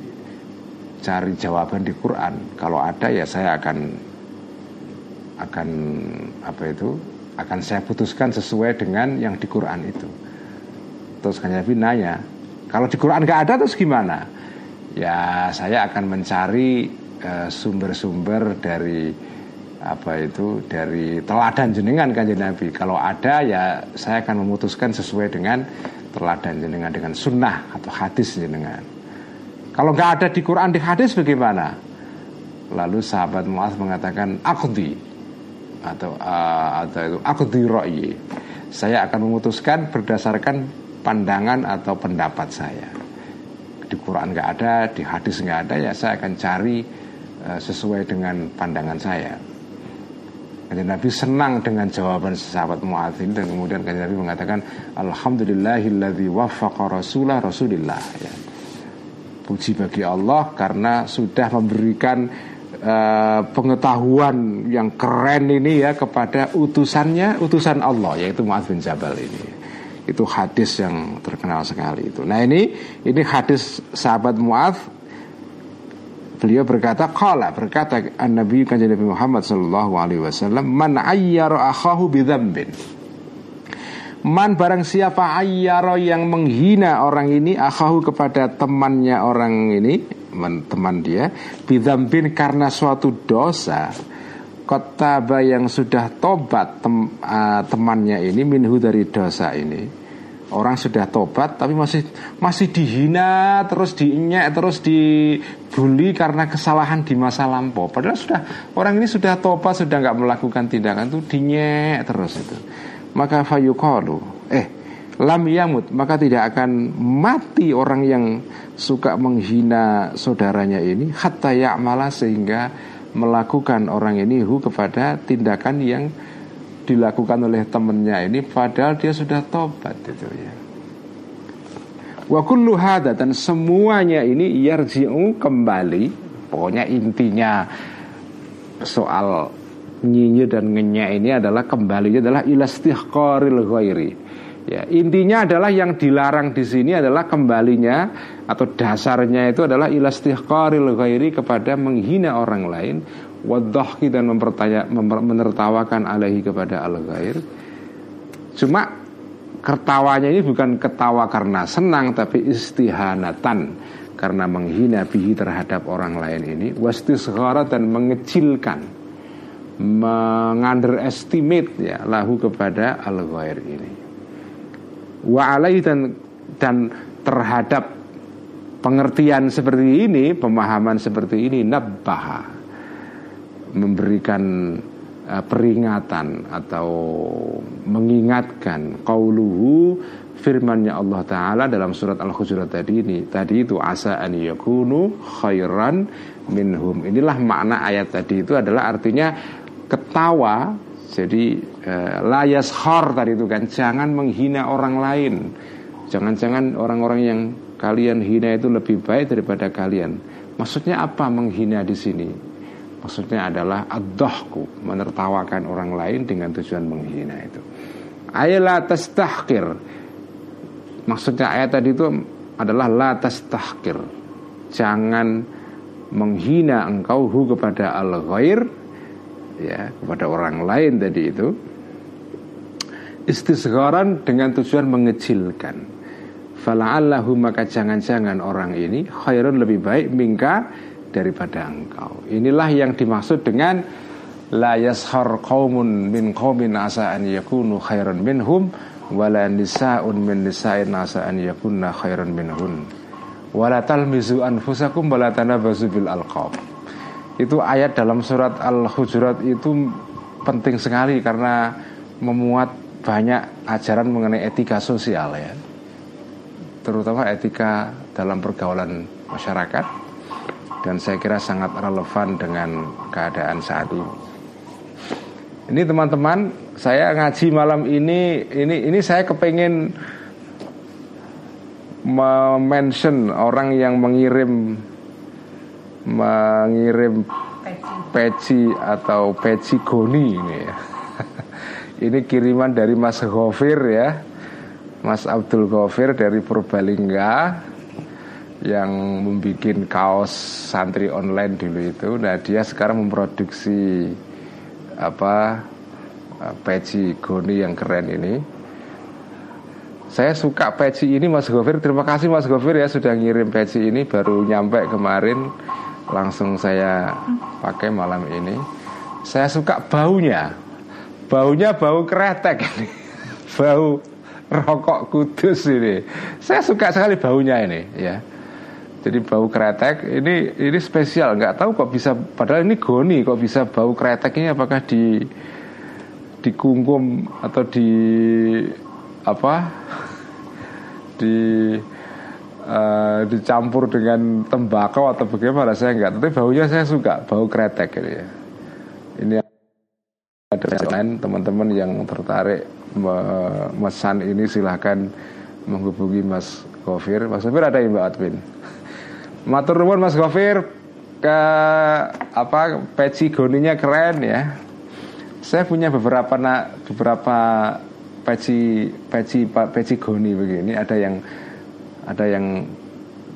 cari jawaban di Quran. Kalau ada ya saya akan akan apa itu akan saya putuskan sesuai dengan yang di Quran itu. Terus kanjeng Nabi nanya, kalau di Quran nggak ada terus gimana? Ya saya akan mencari eh, sumber-sumber uh, dari apa itu dari teladan jenengan kanjeng Nabi. Kalau ada ya saya akan memutuskan sesuai dengan teladan jenengan dengan sunnah atau hadis jenengan. Kalau nggak ada di Quran di hadis bagaimana? Lalu sahabat Muaz mengatakan akudi atau uh, atau itu akudi roi. Saya akan memutuskan berdasarkan pandangan atau pendapat saya. Di Quran nggak ada, di hadis nggak ada ya saya akan cari uh, sesuai dengan pandangan saya. Kanjeng Nabi senang dengan jawaban sahabat Mu'adz ini dan kemudian Nabi mengatakan alhamdulillahilladzi waffaqa rasulah rasulillah ya. Puji bagi Allah karena sudah memberikan uh, pengetahuan yang keren ini ya kepada utusannya, utusan Allah yaitu Mu'adz bin Jabal ini. Itu hadis yang terkenal sekali itu. Nah ini ini hadis sahabat Mu'adz Beliau berkata, "Qala berkata Nabi Kanjeng Muhammad sallallahu alaihi wasallam, "Man ayyara akhahu bidzambin." Man barang siapa ayyara yang menghina orang ini akhahu kepada temannya orang ini, teman dia, bidzambin karena suatu dosa, kotaba yang sudah tobat tem, uh, temannya ini minhu dari dosa ini. Orang sudah tobat tapi masih masih dihina terus diinyek terus dibully karena kesalahan di masa lampau. Padahal sudah orang ini sudah tobat sudah nggak melakukan tindakan itu dinyek terus itu maka fayuqalu. Eh lam yamut maka tidak akan mati orang yang suka menghina saudaranya ini. Hatta ya'mala sehingga melakukan orang ini hu kepada tindakan yang dilakukan oleh temennya ini padahal dia sudah tobat itu ya. Wa kullu hada dan semuanya ini yarji'u kembali. Pokoknya intinya soal nyinyi dan ngenya ini adalah kembalinya adalah ilastihqaril ghairi. Ya, intinya adalah yang dilarang di sini adalah kembalinya atau dasarnya itu adalah ilastihqaril ghairi kepada menghina orang lain wadhahki dan mempertanya menertawakan alaihi kepada al ghair cuma ketawanya ini bukan ketawa karena senang tapi istihanatan karena menghina bihi terhadap orang lain ini wastisghara dan mengecilkan mengunderestimate ya lahu kepada al ghair ini. Wa dan dan terhadap pengertian seperti ini pemahaman seperti ini nabbaha memberikan uh, peringatan atau mengingatkan qauluhu firmannya Allah taala dalam surat Al-Hujurat tadi ini tadi itu asa an yakunu khairan minhum. Inilah makna ayat tadi itu adalah artinya ketawa jadi uh, layas hor tadi itu kan jangan menghina orang lain. Jangan-jangan orang-orang yang kalian hina itu lebih baik daripada kalian. Maksudnya apa menghina di sini? Maksudnya adalah adohku Menertawakan orang lain dengan tujuan menghina itu. Ayat tastahkir. Maksudnya ayat tadi itu adalah la tastahkir. Jangan menghina engkau hu kepada al-ghair ya kepada orang lain tadi itu istisgharan dengan tujuan mengecilkan fala'allahu maka jangan-jangan orang ini khairun lebih baik mingka daripada engkau. Inilah yang dimaksud dengan la yashar qaumun min qaumin asa an yakunu khairan minhum wala nisaun min nisa'in asa an yakunna khairan minhun wala talmizu anfusakum wala tanabazu bil alqab. Itu ayat dalam surat Al-Hujurat itu penting sekali karena memuat banyak ajaran mengenai etika sosial ya. Terutama etika dalam pergaulan masyarakat dan saya kira sangat relevan dengan keadaan saat ini. Ini teman-teman, saya ngaji malam ini, ini ini saya kepengen mention orang yang mengirim mengirim peci atau peci goni ini ya. ini kiriman dari Mas Gofir ya. Mas Abdul Gofir dari Purbalingga yang membuat kaos santri online dulu itu. Nah dia sekarang memproduksi apa peci Goni yang keren ini. Saya suka peci ini Mas Gofir. Terima kasih Mas Gofir ya sudah ngirim peci ini baru nyampe kemarin langsung saya pakai malam ini. Saya suka baunya. Baunya bau kretek ini. Bau rokok kudus ini. Saya suka sekali baunya ini ya. Jadi bau kretek ini ini spesial, nggak tahu kok bisa padahal ini goni kok bisa bau kretek ini apakah di dikungkum atau di apa di uh, dicampur dengan tembakau atau bagaimana saya nggak tapi baunya saya suka bau kretek ini ya. Ini ada lain teman-teman yang tertarik memesan ini silahkan menghubungi Mas Gofir. Mas Gofir ada yang Mbak Admin? Matur nuwun Mas Gofir. Ke apa peci goninya keren ya. Saya punya beberapa nak beberapa peci peci peci goni begini. Ada yang ada yang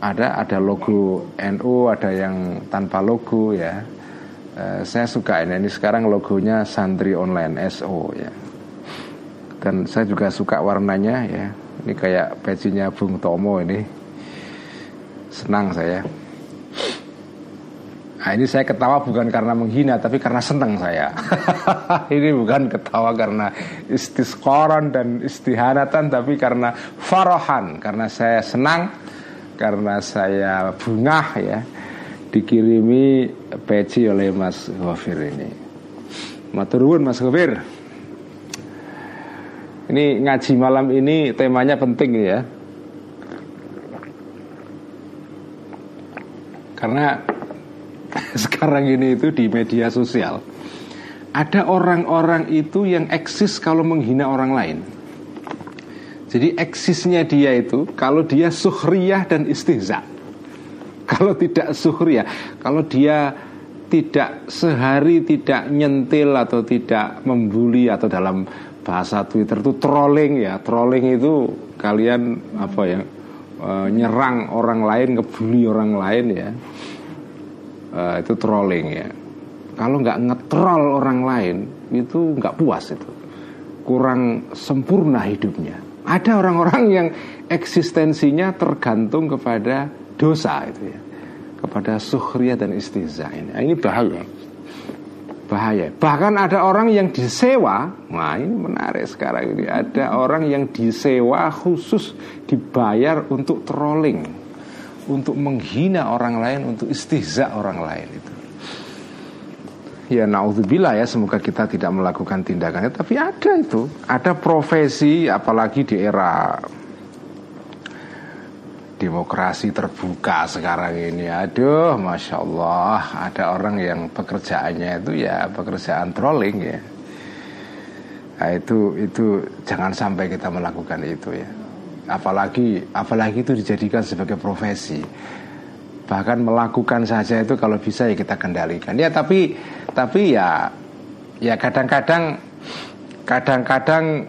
ada ada logo NU ada yang tanpa logo ya. Eh, saya suka ini ini sekarang logonya Santri Online SO ya. Dan saya juga suka warnanya ya. Ini kayak pecinya Bung Tomo ini senang saya. Nah, ini saya ketawa bukan karena menghina tapi karena senang saya. ini bukan ketawa karena istiskoran dan istihanatan tapi karena farohan karena saya senang karena saya bungah ya dikirimi peci oleh Mas Gofir ini. Maturun Mas Gofir. Ini ngaji malam ini temanya penting ya. Karena sekarang ini itu di media sosial ada orang-orang itu yang eksis kalau menghina orang lain. Jadi eksisnya dia itu kalau dia suhriyah dan istihza. Kalau tidak suhriyah, kalau dia tidak sehari tidak nyentil atau tidak membuli atau dalam bahasa Twitter itu trolling ya. Trolling itu kalian apa ya? uh, nyerang orang lain, ngebully orang lain ya, uh, itu trolling ya. Kalau nggak ngetrol orang lain itu nggak puas itu, kurang sempurna hidupnya. Ada orang-orang yang eksistensinya tergantung kepada dosa itu ya, kepada suhriya dan istiza ini. Nah, ini bahaya bahaya. Bahkan ada orang yang disewa, nah ini menarik sekarang ini. Ada orang yang disewa khusus dibayar untuk trolling, untuk menghina orang lain, untuk istihza orang lain itu. Ya naudzubillah ya semoga kita tidak melakukan tindakannya Tapi ada itu. Ada profesi apalagi di era demokrasi terbuka sekarang ini. Aduh masya Allah ada orang yang pekerjaannya itu ya pekerjaan trolling ya. Nah, itu itu jangan sampai kita melakukan itu ya apalagi apalagi itu dijadikan sebagai profesi. Bahkan melakukan saja itu kalau bisa ya kita kendalikan. Ya tapi tapi ya ya kadang-kadang kadang-kadang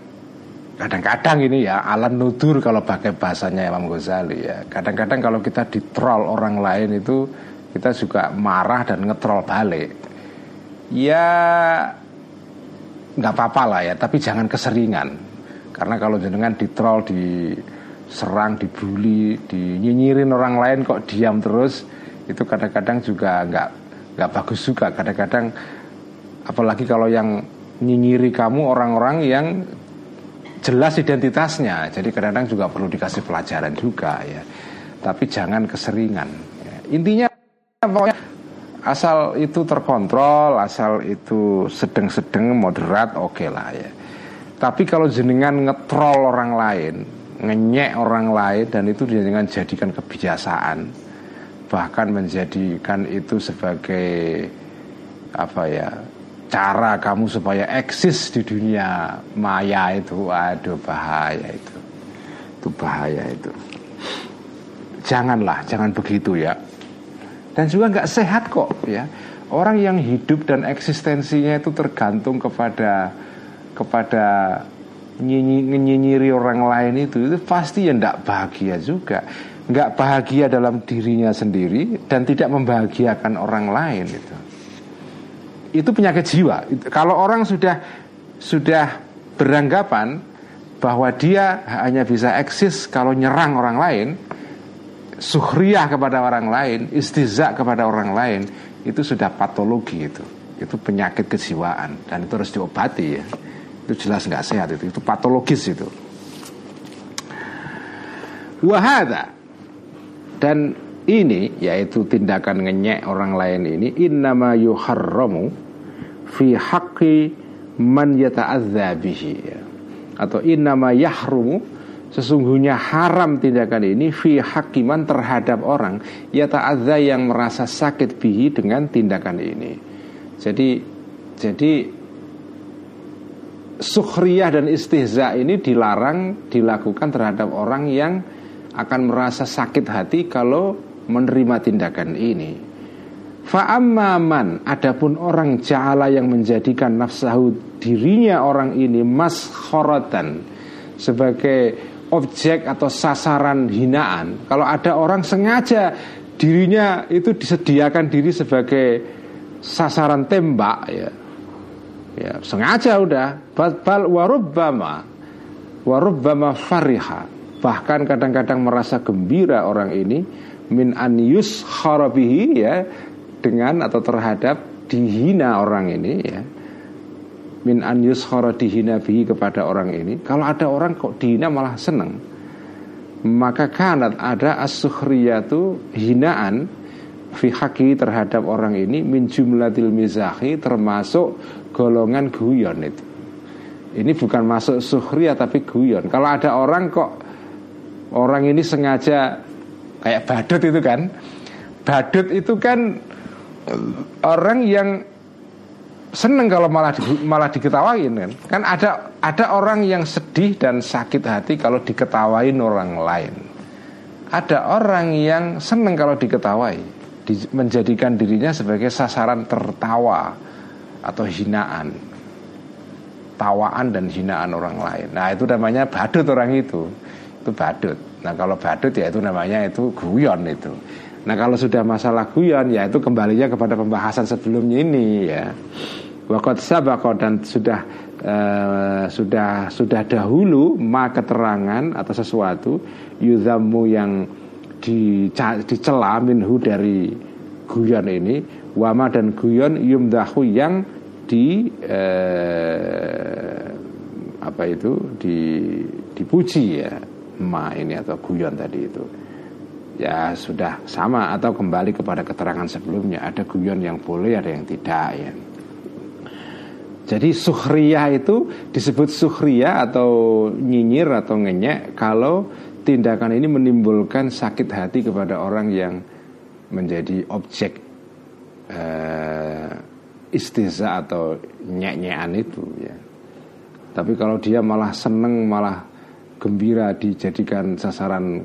kadang-kadang ini ya alam nudur kalau pakai bahasanya Imam Ghazali ya. Kadang-kadang kalau kita ditrol orang lain itu kita juga marah dan ngetrol balik. Ya nggak apa-apa lah ya tapi jangan keseringan karena kalau jenengan ditrol diserang dibully dinyinyirin orang lain kok diam terus itu kadang-kadang juga nggak nggak bagus juga kadang-kadang apalagi kalau yang nyinyiri kamu orang-orang yang jelas identitasnya. Jadi kadang-kadang juga perlu dikasih pelajaran juga ya. Tapi jangan keseringan. Ya. Intinya pokoknya asal itu terkontrol, asal itu sedang-sedang moderat, oke okay lah ya. Tapi kalau jenengan ngetrol orang lain, ngenyek orang lain dan itu dengan jadikan kebiasaan, bahkan menjadikan itu sebagai apa ya cara kamu supaya eksis di dunia maya itu. Aduh bahaya itu. Itu bahaya itu. Janganlah jangan begitu ya. Dan juga nggak sehat kok ya. Orang yang hidup dan eksistensinya itu tergantung kepada kepada nyinyiri orang lain itu itu pasti ya nggak bahagia juga nggak bahagia dalam dirinya sendiri dan tidak membahagiakan orang lain itu itu penyakit jiwa. Kalau orang sudah sudah beranggapan bahwa dia hanya bisa eksis kalau nyerang orang lain, suhriyah kepada orang lain, istiza kepada orang lain, itu sudah patologi itu. Itu penyakit kejiwaan dan itu harus diobati ya. Itu jelas nggak sehat itu, itu patologis itu. Wahada dan ini yaitu tindakan ngenyek orang lain ini innama yuharramu fi haqqi man yata'adza bihi atau innama yahrumu sesungguhnya haram tindakan ini fi hakiman terhadap orang yata'adza yang merasa sakit bihi dengan tindakan ini. Jadi jadi sukhriyah dan istihza ini dilarang dilakukan terhadap orang yang akan merasa sakit hati kalau menerima tindakan ini. Fa'amman adapun orang ja'ala yang menjadikan nafsahu dirinya orang ini maskhorotan sebagai objek atau sasaran hinaan. Kalau ada orang sengaja dirinya itu disediakan diri sebagai sasaran tembak ya. Ya, sengaja udah. Bal warubbama warubbama fariha. Bahkan kadang-kadang merasa gembira orang ini min an yusharabihi ya dengan atau terhadap dihina orang ini ya. Min an yushara dihina bihi kepada orang ini. Kalau ada orang kok dihina malah seneng. Maka kanat ada as-sukhriyatu hinaan fi haki terhadap orang ini min jumlatil mizahi termasuk golongan guyon itu. Ini bukan masuk sukhriyah tapi guyon. Kalau ada orang kok orang ini sengaja kayak badut itu kan. Badut itu kan orang yang seneng kalau malah di, malah diketawain kan. Kan ada ada orang yang sedih dan sakit hati kalau diketawain orang lain. Ada orang yang seneng kalau diketawai di, menjadikan dirinya sebagai sasaran tertawa atau hinaan tawaan dan hinaan orang lain nah itu namanya badut orang itu itu badut. Nah kalau badut ya itu namanya itu guyon itu. Nah kalau sudah masalah guyon ya itu kembalinya kepada pembahasan sebelumnya ini ya. Wakot sabako dan sudah uh, sudah sudah dahulu ma keterangan atau sesuatu yuzamu yang dicela minhu dari guyon ini wama dan guyon yumdahu yang di uh, apa itu di dipuji ya ma ini atau guyon tadi itu. Ya sudah sama atau kembali kepada keterangan sebelumnya ada guyon yang boleh ada yang tidak ya. Jadi suhriyah itu disebut suhriyah atau nyinyir atau ngenyek kalau tindakan ini menimbulkan sakit hati kepada orang yang menjadi objek uh, istiza atau nyek-nyekan itu ya. Tapi kalau dia malah seneng malah gembira dijadikan sasaran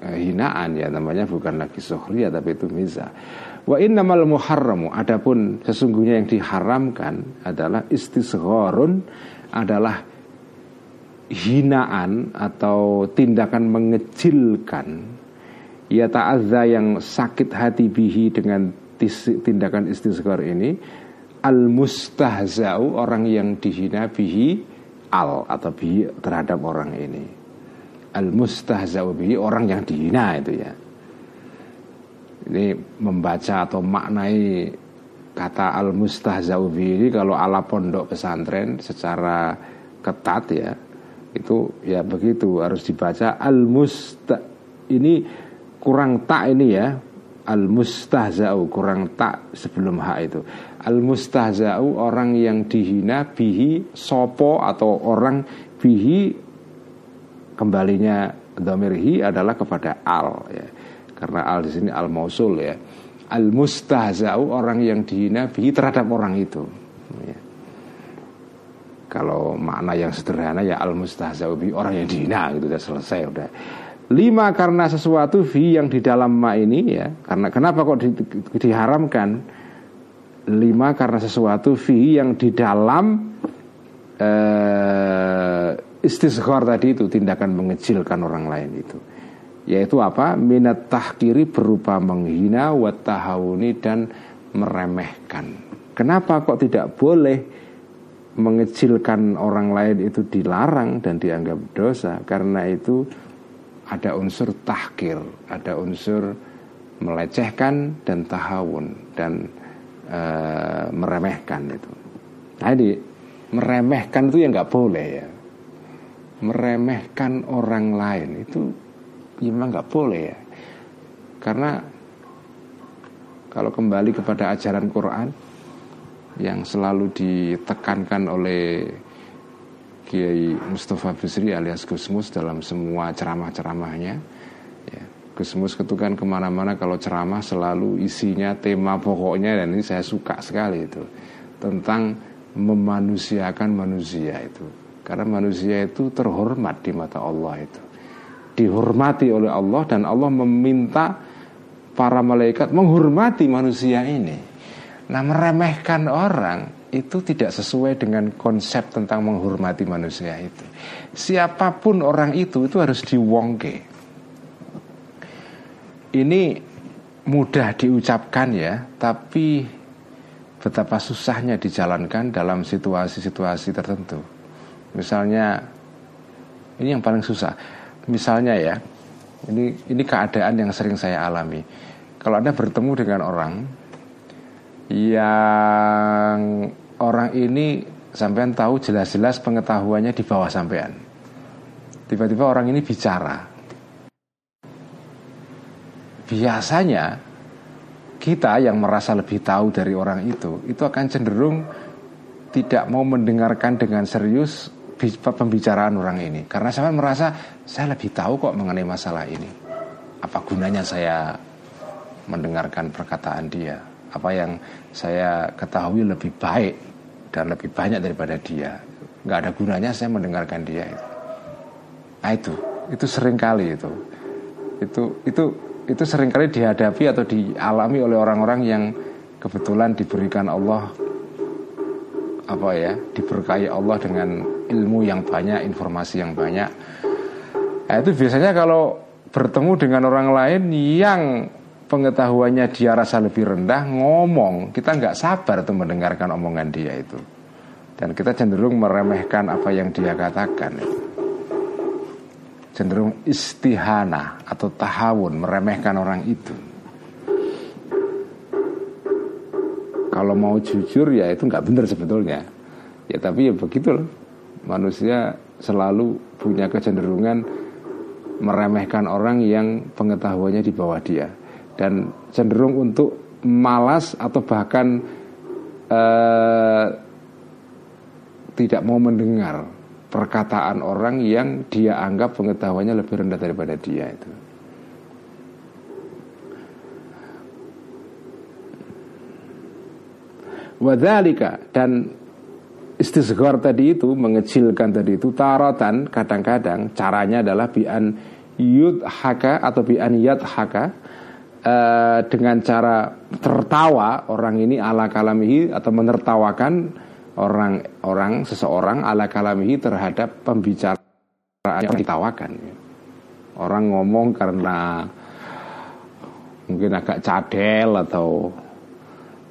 eh, hinaan ya namanya bukan lagi suhriya tapi itu miza. Wa innamal muharramu adapun sesungguhnya yang diharamkan adalah istisgharun adalah hinaan atau tindakan mengecilkan ya ta'azza yang sakit hati bihi dengan tindakan istisghar ini al mustahzau orang yang dihina bihi al atau bi terhadap orang ini. Al mustahzau bi orang yang dihina itu ya. Ini membaca atau maknai kata al mustahzau bi ini kalau ala pondok pesantren secara ketat ya itu ya begitu harus dibaca. Al musta ini kurang tak ini ya. Al mustahzau kurang tak sebelum hak itu. Al mustahzau orang yang dihina bihi sopo atau orang bihi kembalinya domirhi adalah kepada al ya. Karena al di sini al mausul ya. Al mustahzau orang yang dihina bihi terhadap orang itu ya. Kalau makna yang sederhana ya al mustahzau bihi orang yang dihina gitu udah selesai udah. Lima karena sesuatu fi yang di dalam ma ini ya karena kenapa kok di, diharamkan? Lima karena sesuatu fi yang di dalam uh, istisghar tadi itu tindakan mengecilkan orang lain itu. Yaitu apa? Minat tahkiri berupa menghina watahawuni dan meremehkan. Kenapa kok tidak boleh mengecilkan orang lain itu dilarang dan dianggap dosa karena itu ada unsur tahkir, ada unsur melecehkan dan tahawun dan e, meremehkan itu. Nah ini meremehkan itu ya nggak boleh ya. Meremehkan orang lain itu ya memang nggak boleh ya. Karena kalau kembali kepada ajaran Quran yang selalu ditekankan oleh Kiai Mustafa Bisri alias Gusmus dalam semua ceramah-ceramahnya. Ya, Gusmus itu kan ke mana-mana kalau ceramah selalu isinya tema pokoknya dan ini saya suka sekali itu tentang memanusiakan manusia itu. Karena manusia itu terhormat di mata Allah itu. Dihormati oleh Allah dan Allah meminta para malaikat menghormati manusia ini. Nah, meremehkan orang itu tidak sesuai dengan konsep tentang menghormati manusia itu. Siapa pun orang itu itu harus diwongke. Ini mudah diucapkan ya, tapi betapa susahnya dijalankan dalam situasi-situasi tertentu. Misalnya ini yang paling susah. Misalnya ya, ini ini keadaan yang sering saya alami kalau Anda bertemu dengan orang yang orang ini sampean tahu jelas-jelas pengetahuannya di bawah sampean. Tiba-tiba orang ini bicara. Biasanya kita yang merasa lebih tahu dari orang itu, itu akan cenderung tidak mau mendengarkan dengan serius pembicaraan orang ini karena saya merasa saya lebih tahu kok mengenai masalah ini. Apa gunanya saya mendengarkan perkataan dia. Apa yang saya ketahui lebih baik dan lebih banyak daripada dia. Nggak ada gunanya saya mendengarkan dia itu. Nah itu, itu sering kali itu. Itu itu itu sering kali dihadapi atau dialami oleh orang-orang yang kebetulan diberikan Allah apa ya diberkahi Allah dengan ilmu yang banyak informasi yang banyak nah, itu biasanya kalau bertemu dengan orang lain yang pengetahuannya dia rasa lebih rendah ngomong. Kita nggak sabar tuh mendengarkan omongan dia itu. Dan kita cenderung meremehkan apa yang dia katakan. Cenderung istihana atau tahawun meremehkan orang itu. Kalau mau jujur ya itu nggak benar sebetulnya. Ya tapi ya begitu loh. Manusia selalu punya kecenderungan meremehkan orang yang pengetahuannya di bawah dia dan cenderung untuk malas atau bahkan uh, tidak mau mendengar perkataan orang yang dia anggap pengetahuannya lebih rendah daripada dia itu. Wadhalika dan istisghar tadi itu mengecilkan tadi itu taratan kadang-kadang caranya adalah bian yud haka atau bian yad haka uh, dengan cara tertawa orang ini ala kalamihi atau menertawakan orang orang seseorang ala kalamihi terhadap pembicaraan yang ditawakan. Orang ngomong karena mungkin agak cadel atau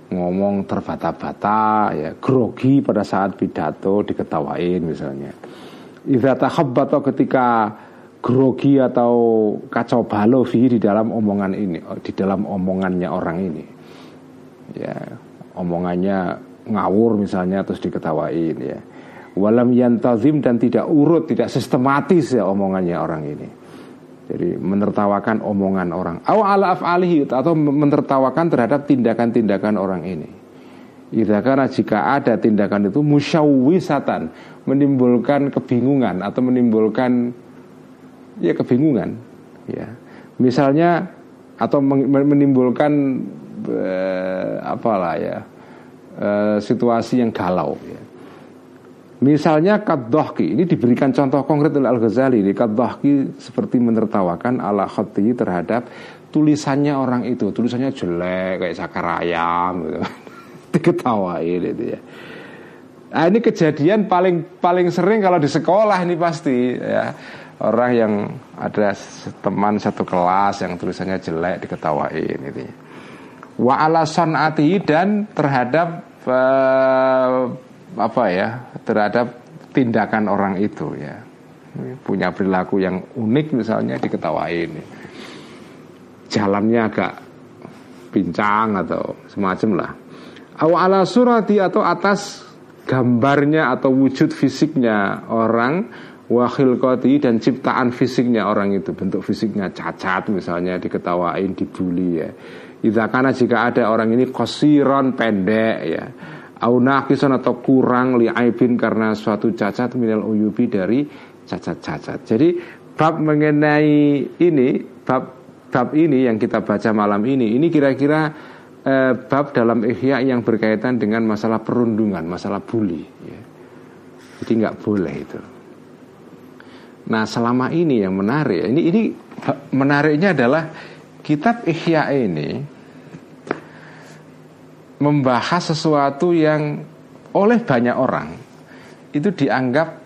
ngomong terbata-bata ya grogi pada saat pidato diketawain misalnya. Idza takhabbato ketika grogi atau kacau balau di dalam omongan ini, oh, di dalam omongannya orang ini. Ya, omongannya ngawur misalnya terus diketawain ya. Walam yantazim dan tidak urut, tidak sistematis ya omongannya orang ini. Jadi menertawakan omongan orang. Aw ala af'alihi atau menertawakan terhadap tindakan-tindakan orang ini. karena jika ada tindakan itu musyawisatan menimbulkan kebingungan atau menimbulkan ya kebingungan ya misalnya atau menimbulkan eh, apalah ya eh, situasi yang galau ya. Misalnya kaddohki ini diberikan contoh konkret oleh Al Ghazali ini seperti menertawakan ala khoti terhadap tulisannya orang itu tulisannya jelek kayak sakar ayam gitu diketawain itu ya. Nah ini kejadian paling paling sering kalau di sekolah ini pasti ya orang yang ada teman satu kelas yang tulisannya jelek diketawain gitu ya. Wa ala sonati dan terhadap uh, apa ya terhadap tindakan orang itu ya. Punya perilaku yang unik misalnya diketawain jalannya agak pincang atau semacam lah. Awala surati atau atas gambarnya atau wujud fisiknya orang wakil koti dan ciptaan fisiknya orang itu bentuk fisiknya cacat misalnya diketawain dibully ya Idza karena jika ada orang ini kosiron pendek ya au naqisan atau kurang li'aibin karena suatu cacat minal uyubi dari cacat-cacat. Jadi bab mengenai ini bab bab ini yang kita baca malam ini ini kira-kira eh, bab dalam ihya yang berkaitan dengan masalah perundungan, masalah bully ya. Jadi nggak boleh itu. Nah selama ini yang menarik ini ini menariknya adalah kitab Ihya ini membahas sesuatu yang oleh banyak orang itu dianggap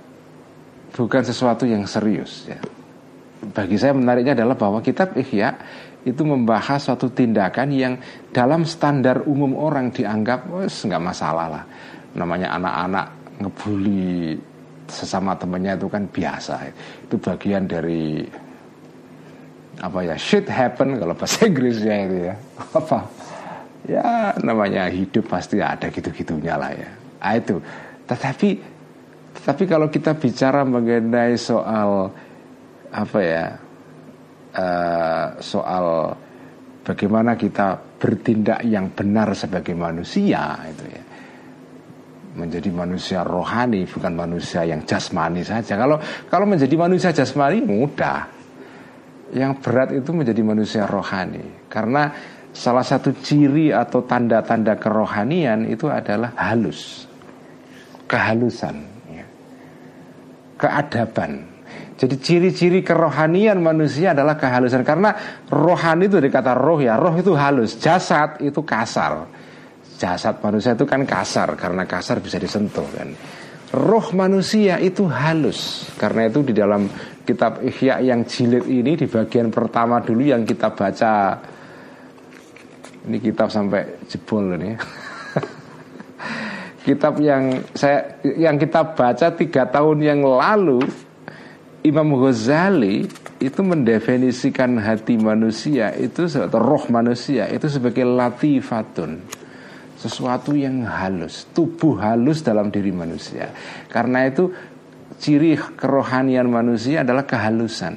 bukan sesuatu yang serius ya. Bagi saya menariknya adalah bahwa kitab Ihya itu membahas suatu tindakan yang dalam standar umum orang dianggap nggak masalah lah. Namanya anak-anak ngebully sesama temannya itu kan biasa. Itu bagian dari apa ya shit happen kalau bahasa Inggrisnya itu ya. Apa? Ya namanya hidup pasti ada gitu-gitunya lah ya. Nah, itu. Tetapi tetapi kalau kita bicara mengenai soal apa ya uh, soal bagaimana kita bertindak yang benar sebagai manusia itu ya menjadi manusia rohani bukan manusia yang jasmani saja kalau kalau menjadi manusia jasmani mudah yang berat itu menjadi manusia rohani karena salah satu ciri atau tanda-tanda kerohanian itu adalah halus, kehalusan, ya. keadaban. Jadi ciri-ciri kerohanian manusia adalah kehalusan karena rohani itu dikata roh ya, roh itu halus, jasad itu kasar. Jasad manusia itu kan kasar karena kasar bisa disentuh kan. Roh manusia itu halus karena itu di dalam kitab Ihya yang jilid ini di bagian pertama dulu yang kita baca. Ini kitab sampai jebol ini. Kitab yang saya yang kita baca tiga tahun yang lalu Imam Ghazali itu mendefinisikan hati manusia itu atau roh manusia itu sebagai latifatun sesuatu yang halus tubuh halus dalam diri manusia karena itu ciri kerohanian manusia adalah kehalusan.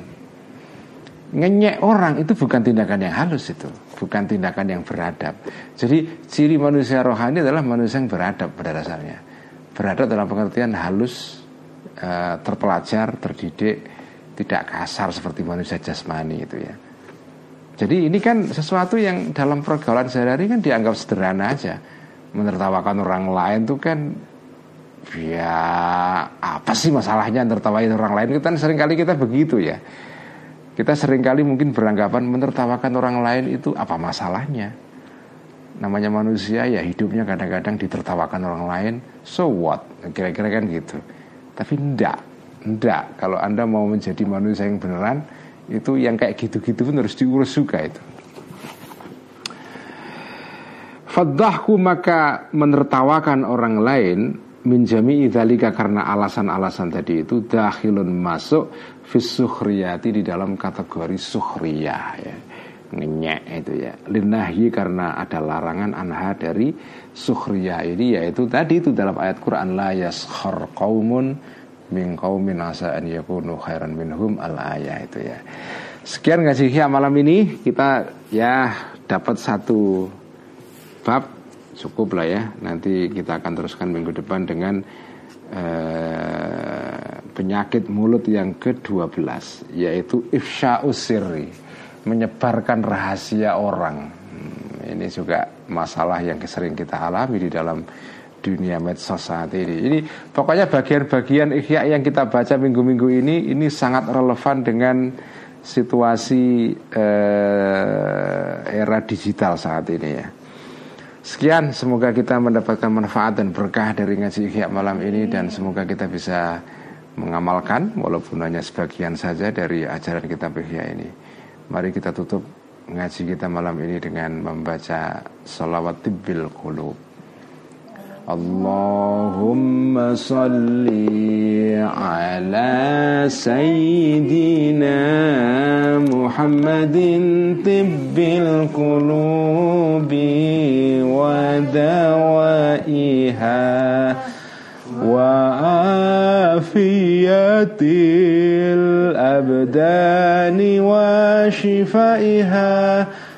Ngenyek orang itu bukan tindakan yang halus itu, bukan tindakan yang beradab. Jadi ciri manusia rohani adalah manusia yang beradab pada dasarnya. Beradab dalam pengertian halus, eh, terpelajar, terdidik, tidak kasar seperti manusia jasmani itu ya. Jadi ini kan sesuatu yang dalam pergaulan sehari-hari kan dianggap sederhana aja. Menertawakan orang lain itu kan ya apa sih masalahnya tertawain orang lain? Kita kan sering kali kita begitu ya. Kita sering kali mungkin beranggapan menertawakan orang lain itu apa masalahnya? Namanya manusia ya hidupnya kadang-kadang ditertawakan orang lain so what? Kira-kira kan gitu. Tapi ndak ndak. Kalau anda mau menjadi manusia yang beneran itu yang kayak gitu-gitu pun harus diurus juga itu Fadahku maka menertawakan orang lain minjami idalika karena alasan-alasan tadi itu dahilun masuk fisuhriyati di dalam kategori suhriyah ya. Ngenyek itu ya. Linahyi karena ada larangan anha dari suhriyah ini yaitu tadi itu dalam ayat Quran la yaskhar qaumun min qaumin asa an yakunu khairan minhum al ayat itu ya. Sekian ngaji malam ini. Kita ya dapat satu bab cukup lah ya. Nanti kita akan teruskan minggu depan dengan eh, penyakit mulut yang ke-12 yaitu ifsya'us sirri, menyebarkan rahasia orang. Hmm, ini juga masalah yang sering kita alami di dalam dunia medsos saat ini. Ini pokoknya bagian-bagian ikhya yang kita baca minggu-minggu ini ini sangat relevan dengan situasi eh, era digital saat ini ya. Sekian, semoga kita mendapatkan manfaat dan berkah dari ngaji ikhya malam ini dan semoga kita bisa mengamalkan walaupun hanya sebagian saja dari ajaran kita ikhya ini. Mari kita tutup ngaji kita malam ini dengan membaca salawat tibbil qulub. اللهم صل على سيدنا محمد طب القلوب ودوائها وعافية الأبدان وشفائها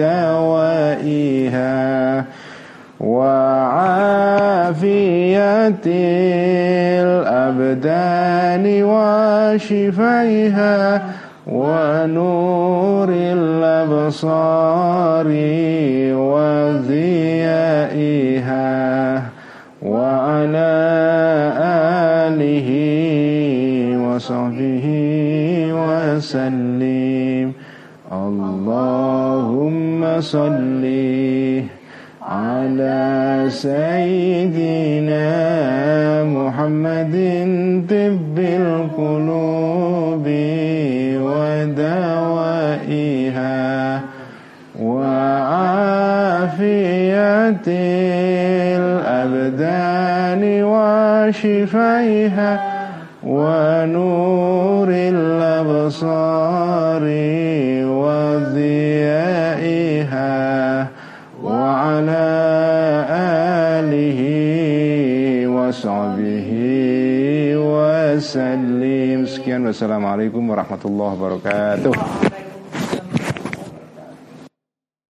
ودوائها وعافية الأبدان وشفائها ونور الأبصار وضيائها وعلى آله وصحبه وسلم. اللهم صل على سيدنا محمد طب القلوب ودوائها وعافية الأبدان وشفائها ونور الأبصار وضيائها وعلى آله وصحبه وسلم Sekian wassalamualaikum warahmatullahi wabarakatuh